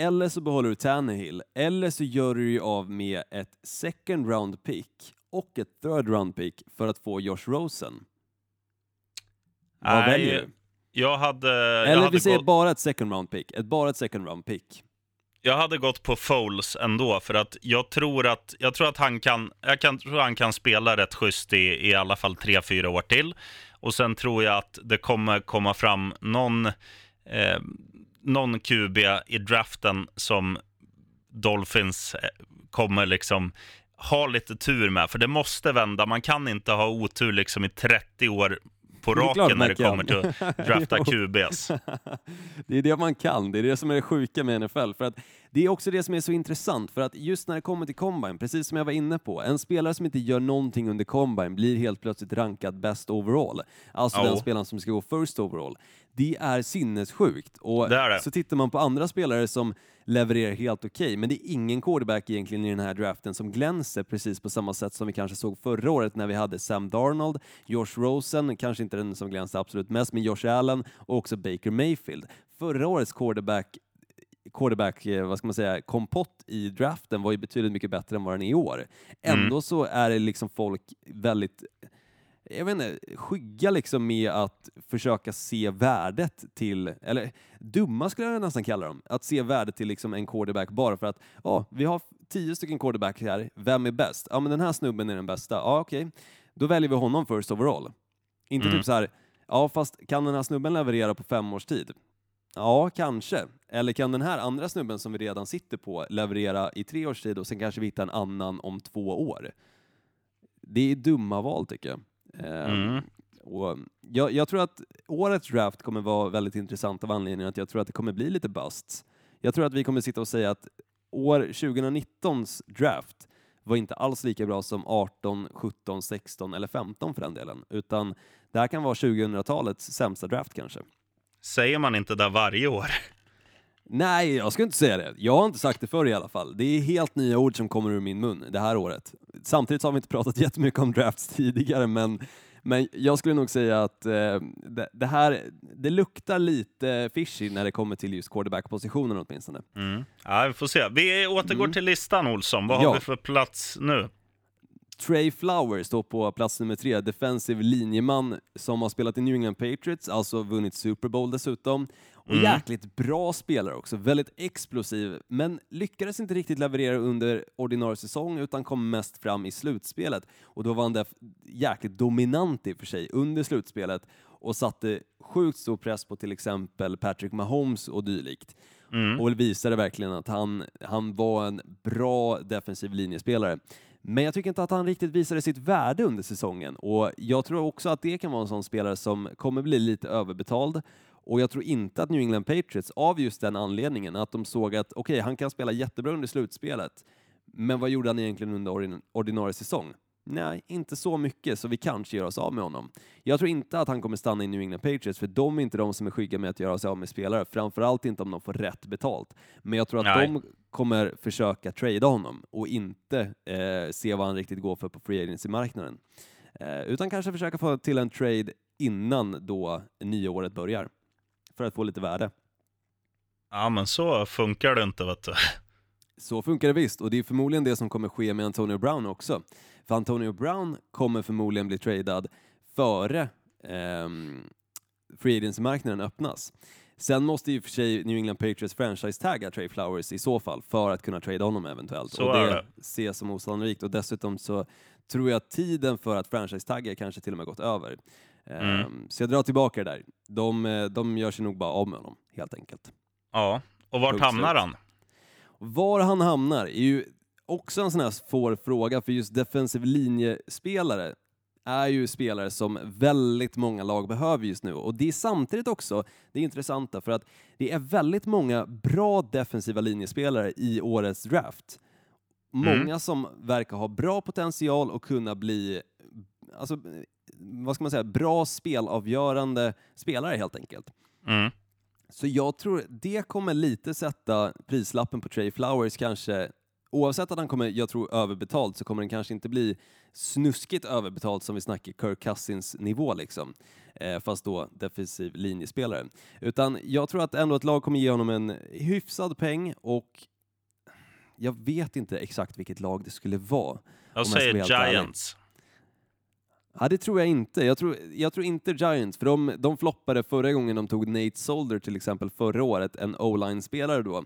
Eller så behåller du Tannehill, eller så gör du dig av med ett second round pick och ett third round pick för att få Josh Rosen. Vad Nej, väljer du? Jag hade, jag, Eller hade vi säger bara ett second round pick, ett, bara ett second round pick jag hade gått på Foles ändå, för att jag tror att, jag tror att han kan, jag kan, tror han kan spela rätt schysst i, i alla fall tre, fyra år till. Och sen tror jag att det kommer komma fram någon, eh, någon QB i draften som Dolphins eh, kommer liksom ha lite tur med. För det måste vända. Man kan inte ha otur liksom i 30 år på Det raken när man det kommer kan. till att drafta. QBs. Det är det man kan, det är det som är det sjuka med NFL. För att det är också det som är så intressant, för att just när det kommer till Combine, precis som jag var inne på, en spelare som inte gör någonting under Combine blir helt plötsligt rankad best overall. Alltså Ja. den spelaren som ska gå first overall. Det är sinnessjukt. Och Det är det. så tittar man på andra spelare som levererar helt okej, men det är ingen quarterback egentligen i den här draften som glänser precis på samma sätt som vi kanske såg förra året när vi hade Sam Darnold, Josh Rosen, kanske inte den som glänste absolut mest, men Josh Allen och också Baker Mayfield. Förra årets quarterback quarterback, eh, vad ska man säga, kompott i draften var ju betydligt mycket bättre än vad den är i år. Ändå så är det liksom folk väldigt jag vet inte, skygga liksom med att försöka se värdet till, eller dumma skulle jag nästan kalla dem, att se värdet till liksom en quarterback bara för att, ja, vi har tio stycken quarterback här, vem är bäst? Ja, men den här snubben är den bästa. Ja, okej. då väljer vi honom first overall. Inte Mm. typ så här, ja fast kan den här snubben leverera på fem års tid? Ja, kanske. Eller kan den här andra snubben som vi redan sitter på leverera i tre års tid och sen kanske vi hittar en annan om två år? Det är dumma val tycker jag. Ehm, Mm. och jag, jag tror att årets draft kommer vara väldigt intressant av anledningen att jag tror att det kommer bli lite busts. Jag tror att vi kommer sitta och säga att år 2019s draft var inte alls lika bra som 18, 17, 16 eller 15 för den delen, utan det här kan vara 2000-talets sämsta draft kanske. Säger man inte det varje år? Nej, jag ska inte säga det. Jag har inte sagt det förr i alla fall. Det är helt nya ord som kommer ur min mun det här året. Samtidigt så har vi inte pratat jättemycket om drafts tidigare, men, men jag skulle nog säga att eh, det, det här, det luktar lite fishy när det kommer till just quarterback-positionen åtminstone. Mm. Ja, vi får se. Vi återgår till listan, Olsson. Vad Ja. har vi för plats nu? Trey Flowers står på plats nummer tre, defensive linjeman som har spelat i New England Patriots, alltså vunnit Super Bowl dessutom. Och Mm. jäkligt bra spelare också, väldigt explosiv, men lyckades inte riktigt leverera under ordinarie säsong utan kom mest fram i slutspelet. Och då var han jäkligt dominant i och för sig under slutspelet och satte sjukt stor press på till exempel Patrick Mahomes och dylikt. Mm. Och visade verkligen att han, han var en bra defensiv linjespelare. Men jag tycker inte att han riktigt visade sitt värde under säsongen och jag tror också att det kan vara en sån spelare som kommer bli lite överbetald. Och jag tror inte att New England Patriots, av just den anledningen, att de såg att okej, han kan spela jättebra under slutspelet, men vad gjorde han egentligen under ordin- ordinarie säsong? Nej, inte så mycket, så vi kanske gör oss av med honom. Jag tror inte att han kommer stanna i New England Patriots, för de är inte de som är skygga med att göra sig av med spelare, framförallt inte om de får rätt betalt. Men jag tror att Nej. de kommer försöka trada honom och inte eh, se vad han riktigt går för på free agency-marknaden. Eh, utan kanske försöka få till en trade innan då nyåret börjar, för att få lite värde. Ja, men så funkar det inte, vet du. Så funkar det visst, och det är förmodligen det som kommer ske med Antonio Brown också. För Antonio Brown kommer förmodligen bli tradad före ehm, free agency-marknaden öppnas. Sen måste och för sig New England Patriots franchise-tagga Trey Flowers i så fall för att kunna trada honom eventuellt. Så och det, det. ses som osannolikt och dessutom så tror jag att tiden för att franchise-tagga kanske till och med gått över. Ehm, Mm. Så jag drar tillbaka det där. De, eh, de gör sig nog bara av med honom, helt enkelt. Ja, och vart Punkt hamnar han? Var han hamnar är ju också en sån här svår fråga, för just defensive linjespelare är ju spelare som väldigt många lag behöver just nu. Och det är samtidigt också det intressanta, för att det är väldigt många bra defensiva linjespelare i årets draft. Mm. Många som verkar ha bra potential och kunna bli, alltså, vad ska man säga, bra spelavgörande spelare helt enkelt. Mm. Så jag tror det kommer lite sätta prislappen på Trey Flowers kanske, oavsett att han kommer, jag tror, överbetalt så kommer den kanske inte bli snuskigt överbetalt som vi snackar Kirk Cousins nivå liksom. Eh, fast då defensiv linjespelare. Utan jag tror att ändå ett lag kommer ge honom en hyfsad peng och jag vet inte exakt vilket lag det skulle vara. Jag säger helt ärlig. Ja, det tror jag inte. Jag tror, jag tror inte Giants, för de, de floppade förra gången de tog Nate Solder till exempel förra året, en O-line-spelare då,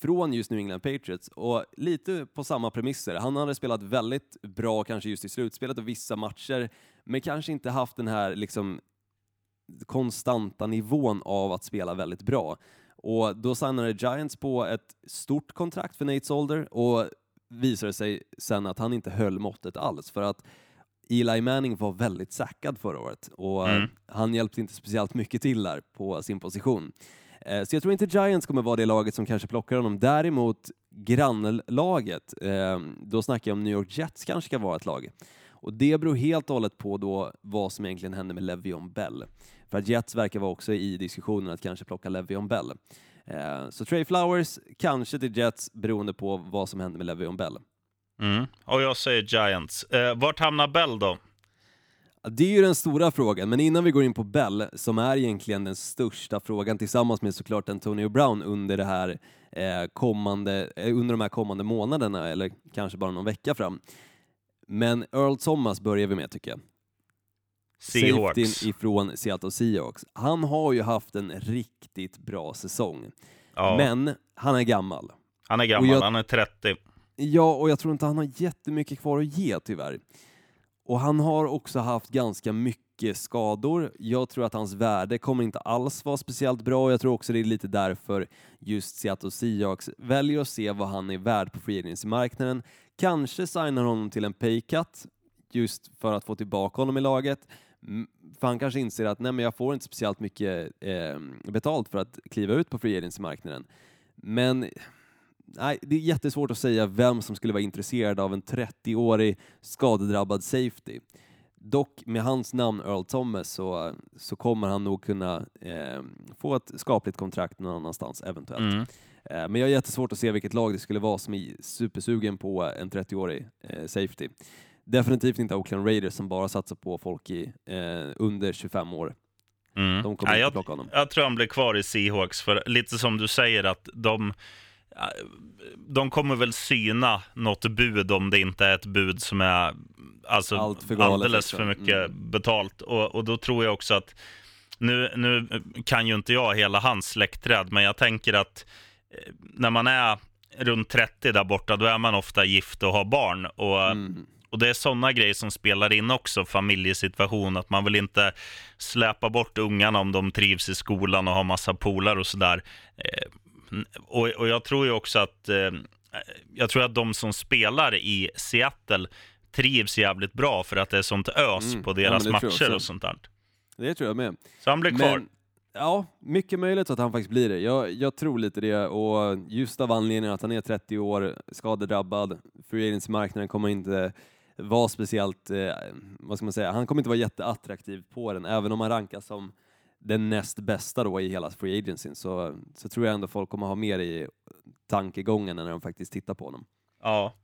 från just New England Patriots och lite på samma premisser. Han hade spelat väldigt bra kanske just i slutspelet och vissa matcher, men kanske inte haft den här liksom konstanta nivån av att spela väldigt bra. Och då signade Giants på ett stort kontrakt för Nate Solder och visade sig sen att han inte höll måttet alls för att Eli Manning var väldigt sackad förra året och Mm. eh, han hjälpte inte speciellt mycket till där på sin position. Eh, Så jag tror inte Giants kommer vara det laget som kanske plockar honom. Däremot grannlaget, eh, då snackar jag om New York Jets kanske ska vara ett lag. Och det beror helt och hållet på då vad som egentligen händer med Le'Veon Bell. För att Jets verkar vara också i diskussionen att kanske plocka Le'Veon Bell. Så Trey Flowers kanske till Jets beroende på vad som händer med Le'Veon Bell. Mm. Och jag säger Giants. Eh, vart hamnar Bell då? Det är ju den stora frågan, men innan vi går in på Bell, som är egentligen den största frågan tillsammans med såklart Antonio Brown under, det här, eh, kommande, eh, under de här kommande månaderna, eller kanske bara någon vecka fram. Men Earl Thomas börjar vi med tycker jag. Seahawks. Ifrån Seattle Seahawks. Han har ju haft en riktigt bra säsong, Ja, men han är gammal. han är gammal, jag- han är 30. Ja, och jag tror inte han har jättemycket kvar att ge tyvärr. Och han har också haft ganska mycket skador. Jag tror att hans värde kommer inte alls vara speciellt bra och jag tror också det är lite därför just Seattle Seahawks väljer att se vad han är värd på free agency-marknaden. Kanske signar honom till en paycut just för att få tillbaka honom i laget. För han kanske inser att nej, men jag får inte speciellt mycket eh, betalt för att kliva ut på free agency-marknaden. Men nej, det är jättesvårt att säga vem som skulle vara intresserad av en 30-årig skadedrabbad safety. Dock med hans namn Earl Thomas så, så kommer han nog kunna eh, få ett skapligt kontrakt någon annanstans eventuellt. Mm. Eh, Men jag har jättesvårt att se vilket lag det skulle vara som är supersugen på en 30-årig eh, safety. Definitivt inte Oakland Raiders som bara satsar på folk i eh, under 25 år. Mm. De kommer Nej, inte jag, plocka honom. jag tror han blir kvar i Seahawks, för lite som du säger att de, de kommer väl syna något bud om det inte är ett bud som är alltså, Allt för alldeles liksom. för mycket Mm. betalt. Och, och då tror jag också att, nu, nu kan ju inte jag hela hans släktträd, men jag tänker att eh, när man är runt 30 där borta, då är man ofta gift och har barn. Och Mm. och det är sådana grejer som spelar in också, familjesituation, att man vill inte släpa bort ungarna om de trivs i skolan och har massa polar och sådär. Eh, och, och jag tror ju också att, eh, jag tror att de som spelar i Seattle trivs jävligt bra för att det är sånt ös Mm. på Ja, deras jag matcher och sånt där. Det tror jag med. Så han blir kvar. Men, ja, mycket möjligt att han faktiskt blir det. Jag, jag tror lite det och just av anledningen att han är 30 år, skadedrabbad, free agency-marknaden kommer inte vara speciellt, eh, vad ska man säga, han kommer inte vara jätteattraktiv på den, även om han rankas som den näst bästa då i hela free agencyn så, så tror jag ändå folk kommer ha mer i tankegången när de faktiskt tittar på honom. Ja.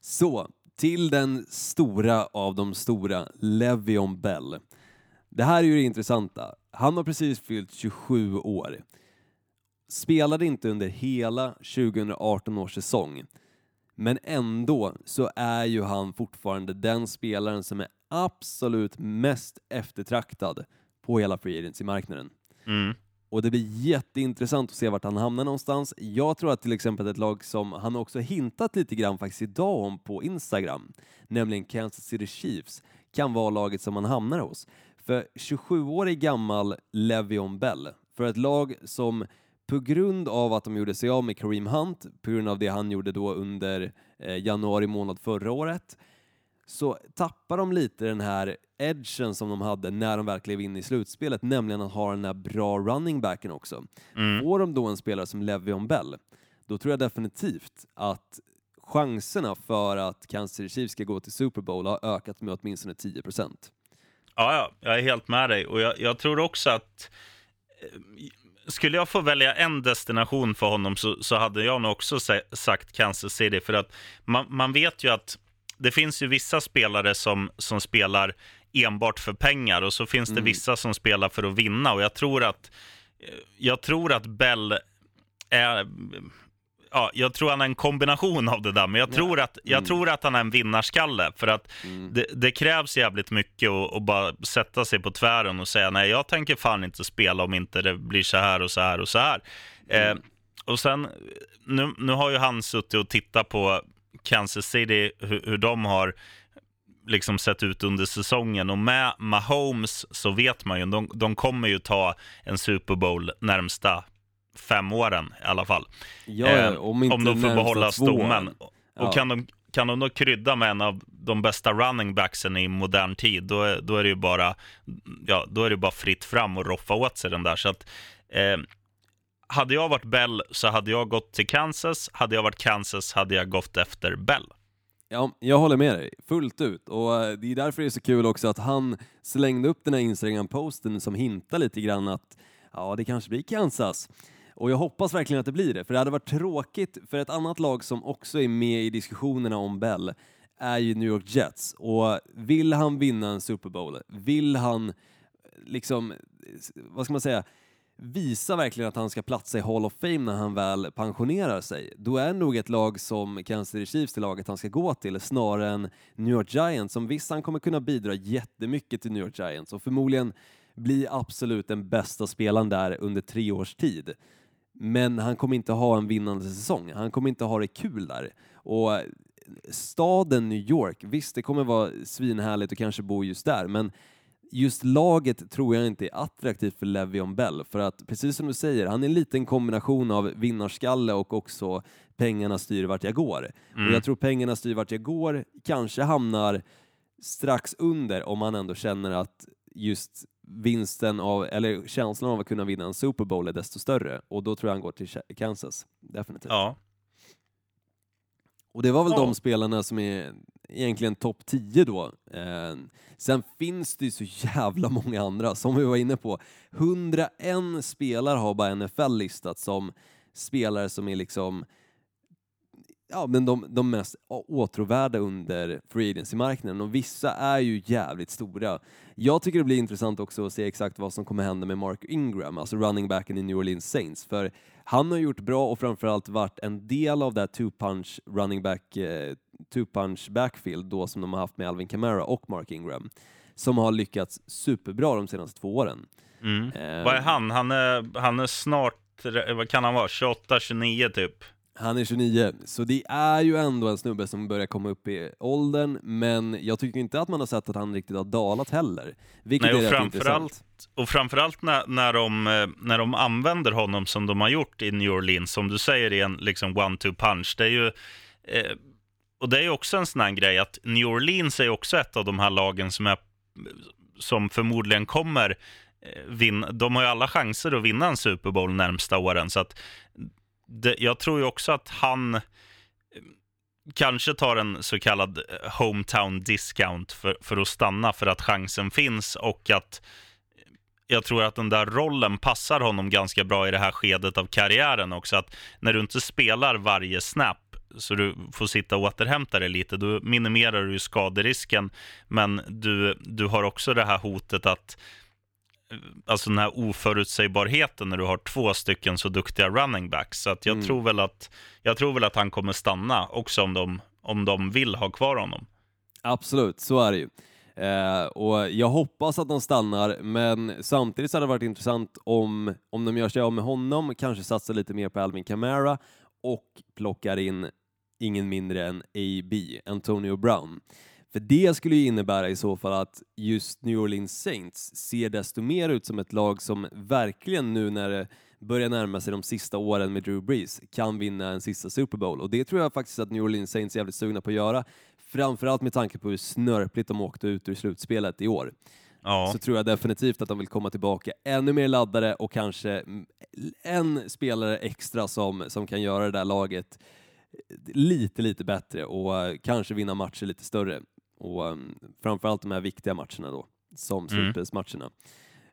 Så, till den stora av de stora, Levion Bell. Det här är ju det intressanta. Han har precis fyllt 27 år. Spelade inte under hela 2018 års säsong. Men ändå så är ju han fortfarande den spelaren som är absolut mest eftertraktad på hela free agency-marknaden. Mm. Och det blir jätteintressant att se vart han hamnar någonstans. Jag tror att till exempel ett lag som han också hintat lite grann faktiskt idag om på Instagram, nämligen Kansas City Chiefs, kan vara laget som han hamnar hos. För 27-årig gammal Le'Veon Bell, för ett lag som på grund av att de gjorde sig av med Kareem Hunt, på grund av det han gjorde då under eh, januari månad förra året, så tappar de lite den här edgen som de hade när de väl klev in i slutspelet, nämligen att ha den här bra running backen också. Mm. Får de då en spelare som Le'Veon Bell, då tror jag definitivt att chanserna för att Kansas City Chiefs ska gå till Super Bowl har ökat med åtminstone 10 procent. Ja, ja, jag är helt med dig. Och jag, jag tror också att eh, skulle jag få välja en destination för honom så, så hade jag nog också sagt Kansas City. För att man, man vet ju att det finns ju vissa spelare som, som spelar enbart för pengar och så finns det vissa som spelar för att vinna. Och jag tror att, eh, jag tror att Bell är... Ja, jag tror han är en kombination av det där, men jag, tror, att, jag tror att han är en vinnarskalle. För att det, det krävs jävligt mycket att, bara sätta sig på tvären och säga nej, jag tänker fan inte spela om inte det blir så här och så här och så här. Eh, och sen, nu, nu har ju han suttit och tittat på Kansas City, hur, hur de har liksom sett ut under säsongen. Och med Mahomes så vet man ju, de, de kommer ju ta en Super Bowl närmsta fem åren i alla fall. Ja, Eh, om, inte om de får behålla stommen. Och Ja. kan, de, kan de då krydda med en av de bästa running backsen i modern tid, då är, då är det ju bara, ja, då är det bara fritt fram och roffa åt sig den där. Så att, eh, hade jag varit Bell så hade jag gått till Kansas. Hade jag varit Kansas hade jag gått efter Bell. Ja, jag håller med dig fullt ut. Och eh, det är därför det är så kul också att han slängde upp den här Instagram-posten som hintar lite grann att ja, det kanske blir Kansas. Och jag hoppas verkligen att det blir det, för det hade varit tråkigt för ett annat lag som också är med i diskussionerna om Bell är ju New York Jets. Och vill han vinna en Super Bowl, vill han eh, liksom, vad ska man säga, visar verkligen att han ska platsa i Hall of Fame när han väl pensionerar sig, då är nog ett lag som Kansas City Chiefs det laget han ska gå till snarare än New York Giants som visst han kommer kunna bidra jättemycket till New York Giants och förmodligen bli absolut den bästa spelaren där under tre års tid. Men han kommer inte ha en vinnande säsong. Han kommer inte ha det kul där. Och staden New York, visst det kommer vara svinhärligt att kanske bo just där, men just laget tror jag inte är attraktivt för Le'Veon Bell, för att precis som du säger, han är en liten kombination av vinnarskalle och också pengarna styr vart jag går. Mm. Och jag tror pengarna styr vart jag går kanske hamnar strax under om man ändå känner att just vinsten av, eller känslan av att kunna vinna en Super Bowl är desto större och då tror jag han går till Kansas, definitivt. Ja. Och det var väl Ja. de spelarna som är egentligen topp 10 då. Eh, sen finns det ju så jävla många andra, som vi var inne på. 101 spelare har bara NFL listat som spelare som är liksom ja, men de, de mest åtråvärda under free agency-marknaden och vissa är ju jävligt stora. Jag tycker det blir intressant också att se exakt vad som kommer hända med Mark Ingram, alltså running backen i New Orleans Saints, för han har gjort bra och framförallt varit en del av det här two-punch running back, eh, two-punch backfield då som de har haft med Alvin Kamara och Mark Ingram, som har lyckats superbra de senaste två åren. Mm. Eh, Vad är han? Han är, han är snart, vad kan han vara, 28, 29 typ? Han är 29, så det är ju ändå en snubbe som börjar komma upp i åldern, men jag tycker inte att man har sett att han riktigt har dalat heller. Vilket Nej, är och rätt framförallt-. Och framförallt när, när, de, eh, när de använder honom som de har gjort i New Orleans, som du säger i en liksom one-two punch. Det är ju, eh, och det är också en sån här grej att New Orleans är också ett av de här lagen som, är, som förmodligen kommer eh, vinna. De har ju alla chanser att vinna en Super Bowl närmsta åren. Så att det, jag tror ju också att han eh, kanske tar en så kallad eh, hometown discount för, för att stanna för att chansen finns och att eh, jag tror att den där rollen passar honom ganska bra i det här skedet av karriären också. Att när du inte spelar varje snap så du får sitta och återhämta dig lite, då minimerar du skaderisken. Men du, du har också det här hotet att Alltså den här oförutsägbarheten när du har två stycken så duktiga running backs. Så att jag, Mm. tror väl att, jag tror väl att han kommer stanna också om de, om de vill ha kvar honom. Absolut, så är det ju. Eh, och jag hoppas att de stannar, men samtidigt så hade det varit intressant om, om de gör sig av med honom, kanske satsar lite mer på Alvin Kamara och plockar in ingen mindre än AB, Antonio Brown. För det skulle ju innebära i så fall att just New Orleans Saints ser desto mer ut som ett lag som verkligen nu när det börjar närma sig de sista åren med Drew Brees kan vinna en sista Super Bowl och det tror jag faktiskt att New Orleans Saints är jävligt sugna på att göra. Framförallt med tanke på hur snörpligt de åkte ut ur slutspelet i år. Ja. Så tror jag definitivt att de vill komma tillbaka ännu mer laddade och kanske en spelare extra som, som kan göra det där laget lite, lite bättre och kanske vinna matcher lite större. Och um, framförallt de här viktiga matcherna då, som Mm. slutspelsmatcherna.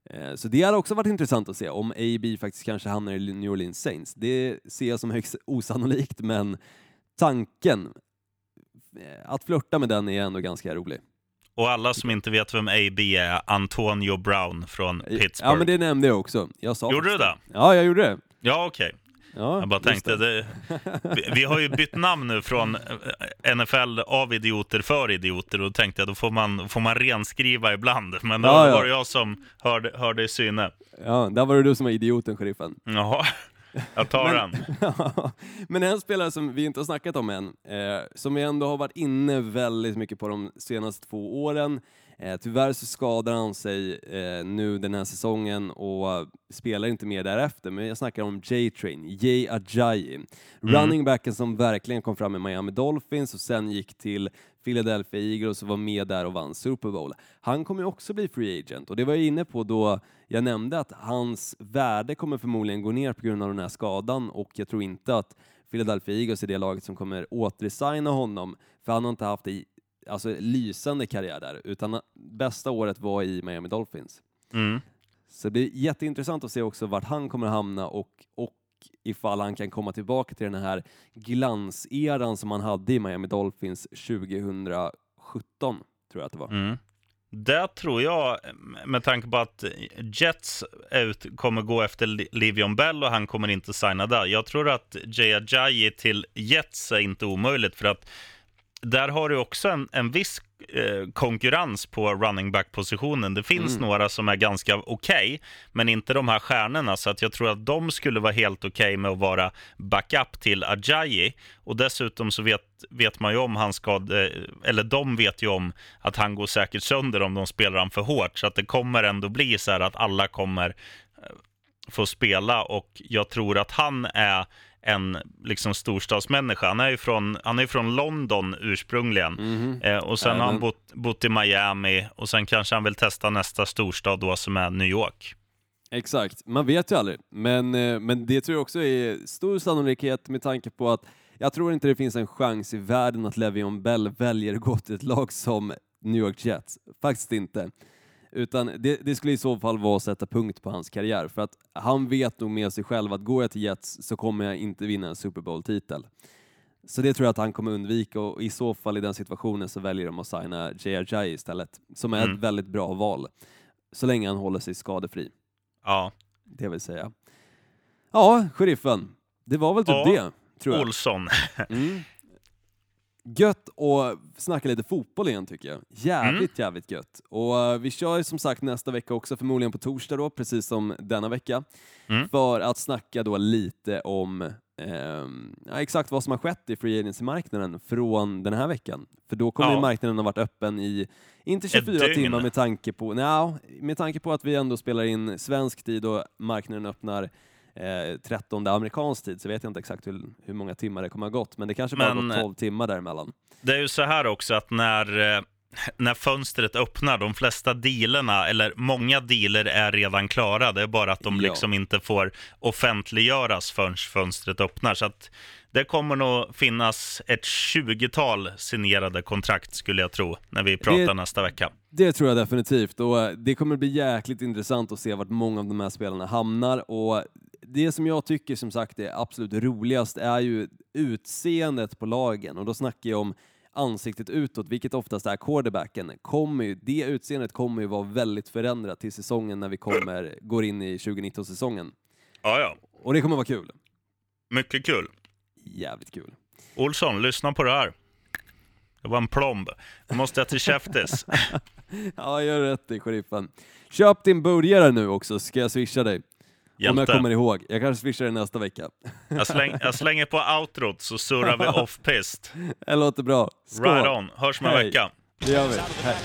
Eh, Så det hade också varit intressant att se om AB faktiskt kanske hamnar i New Orleans Saints. Det ser jag som högst osannolikt, men tanken eh, att flörta med den är ändå ganska rolig. Och alla som inte vet vem AB är, Antonio Brown från Pittsburgh. Ja, men det nämnde jag också. Jag sa Gjorde du det? Ja, jag gjorde det. Ja, okej. Ja, Jag bara tänkte, det. vi, vi har ju bytt namn nu från eh, NFL av idioter för idioter och då tänkte jag då får man, får man renskriva ibland. Men då Ja, ja. var det jag som hörde, hörde i syne. Ja, där var det du som var idioten, sheriffen. Jaha, jag tar den. Men en spelare som vi inte har snackat om än, eh, som vi ändå har varit inne väldigt mycket på de senaste två åren. Eh, tyvärr så skadar han sig eh, nu den här säsongen och spelar inte mer därefter, men jag snackar om J-Train, Jay Ajayi. Running backen som verkligen kom fram i Miami Dolphins och sen gick till Philadelphia Eagles och var med där och vann Super Bowl. Han kommer ju också bli free agent och det var jag inne på då jag nämnde att hans värde kommer förmodligen gå ner på grund av den här skadan och jag tror inte att Philadelphia Eagles är det laget som kommer återsigna honom för han har inte haft en alltså, lysande karriär där utan bästa året var i Miami Dolphins. Mm. Så det blir jätteintressant att se också vart han kommer hamna och, och ifall han kan komma tillbaka till den här glanseran som han hade i Miami Dolphins 2017, tror jag att det var. Mm. Det tror jag, med tanke på att Jets ut, kommer gå efter Li- Livion Bell och han kommer inte signa där. Jag tror att Jay Ajayi till Jets är inte omöjligt för att där har du också en, en viss eh, konkurrens på running back-positionen. Det finns några som är ganska okej, men inte de här stjärnorna. Så att jag tror att de skulle vara helt okej med att vara backup till Ajayi. Och dessutom så vet, vet man ju om han skade, eller de vet ju om att han går säkert sönder om de spelar han för hårt. Så att det kommer ändå bli så här att alla kommer eh, få spela och jag tror att han är en liksom storstadsmänniska. Han är ju från, han är från London ursprungligen. Eh, och sen har han bott, bott i Miami och sen kanske han vill testa nästa storstad då som är New York. Exakt, man vet ju aldrig. Men, eh, men det tror jag också är stor sannolikhet med tanke på att jag tror inte det finns en chans i världen att Le'Veon Bell väljer att gå till ett lag som New York Jets. Faktiskt inte. Utan det, det skulle i så fall vara att sätta punkt på hans karriär, för att han vet nog med sig själv att går jag till Jets så kommer jag inte vinna en Super Bowl-titel. Så det tror jag att han kommer undvika och i så fall i den situationen så väljer de att signa J.R. istället, som är Mm. ett väldigt bra val. Så länge han håller sig skadefri Ja, det vill säga. Ja, sheriffen. Det var väl typ Ja, det, tror jag. Olsson. Mm. Gött att snacka lite fotboll igen tycker jag. Jävligt, Mm. jävligt gött. Och eh, vi kör ju som sagt nästa vecka också, förmodligen på torsdag då, precis som denna vecka, Mm. för att snacka då lite om ja, exakt vad som har skett i Free Agency-marknaden från den här veckan. För då kommer Ja. ju marknaden ha varit öppen i, inte Ett 24 dygn. timmar med tanke på, nja, med tanke på att vi ändå spelar in svensk tid och marknaden öppnar eh, 13 amerikansk tid så vet jag inte exakt hur, hur många timmar det kommer ha gått, men det kanske bara Men, gått 12 timmar däremellan. Det är ju så här också att när, eh, när fönstret öppnar, de flesta dealerna, eller många dealer är redan klara. Det är bara att de Ja. liksom inte får offentliggöras förrän fönstret öppnar. Så att det kommer nog finnas ett 20-tal signerade kontrakt skulle jag tro, när vi pratar Det- nästa vecka. Det tror jag definitivt och eh, det kommer bli jäkligt intressant att se vart många av de här spelarna hamnar och det som jag tycker som sagt är absolut roligast är ju utseendet på lagen och då snackar jag om ansiktet utåt, vilket oftast är quarterbacken. Kommer ju, det utseendet kommer ju vara väldigt förändrat till säsongen när vi kommer, går in i 2019-säsongen. Ja, ja. Och det kommer vara kul. Mycket kul. Jävligt kul. Olsson, lyssna på det här. Det var en plomb. Nu måste jag till Käftis. Ja, gör rätt i sheriffen. Köp din burgare nu också, ska jag swisha dig. Om jag Hjälte. kommer ihåg. Jag kanske swishar dig nästa vecka. Jag, släng, jag slänger på outrot så surrar vi off-pist. Det låter bra. Skål! Right on. Hörs om en vecka. Det gör vi. Hej.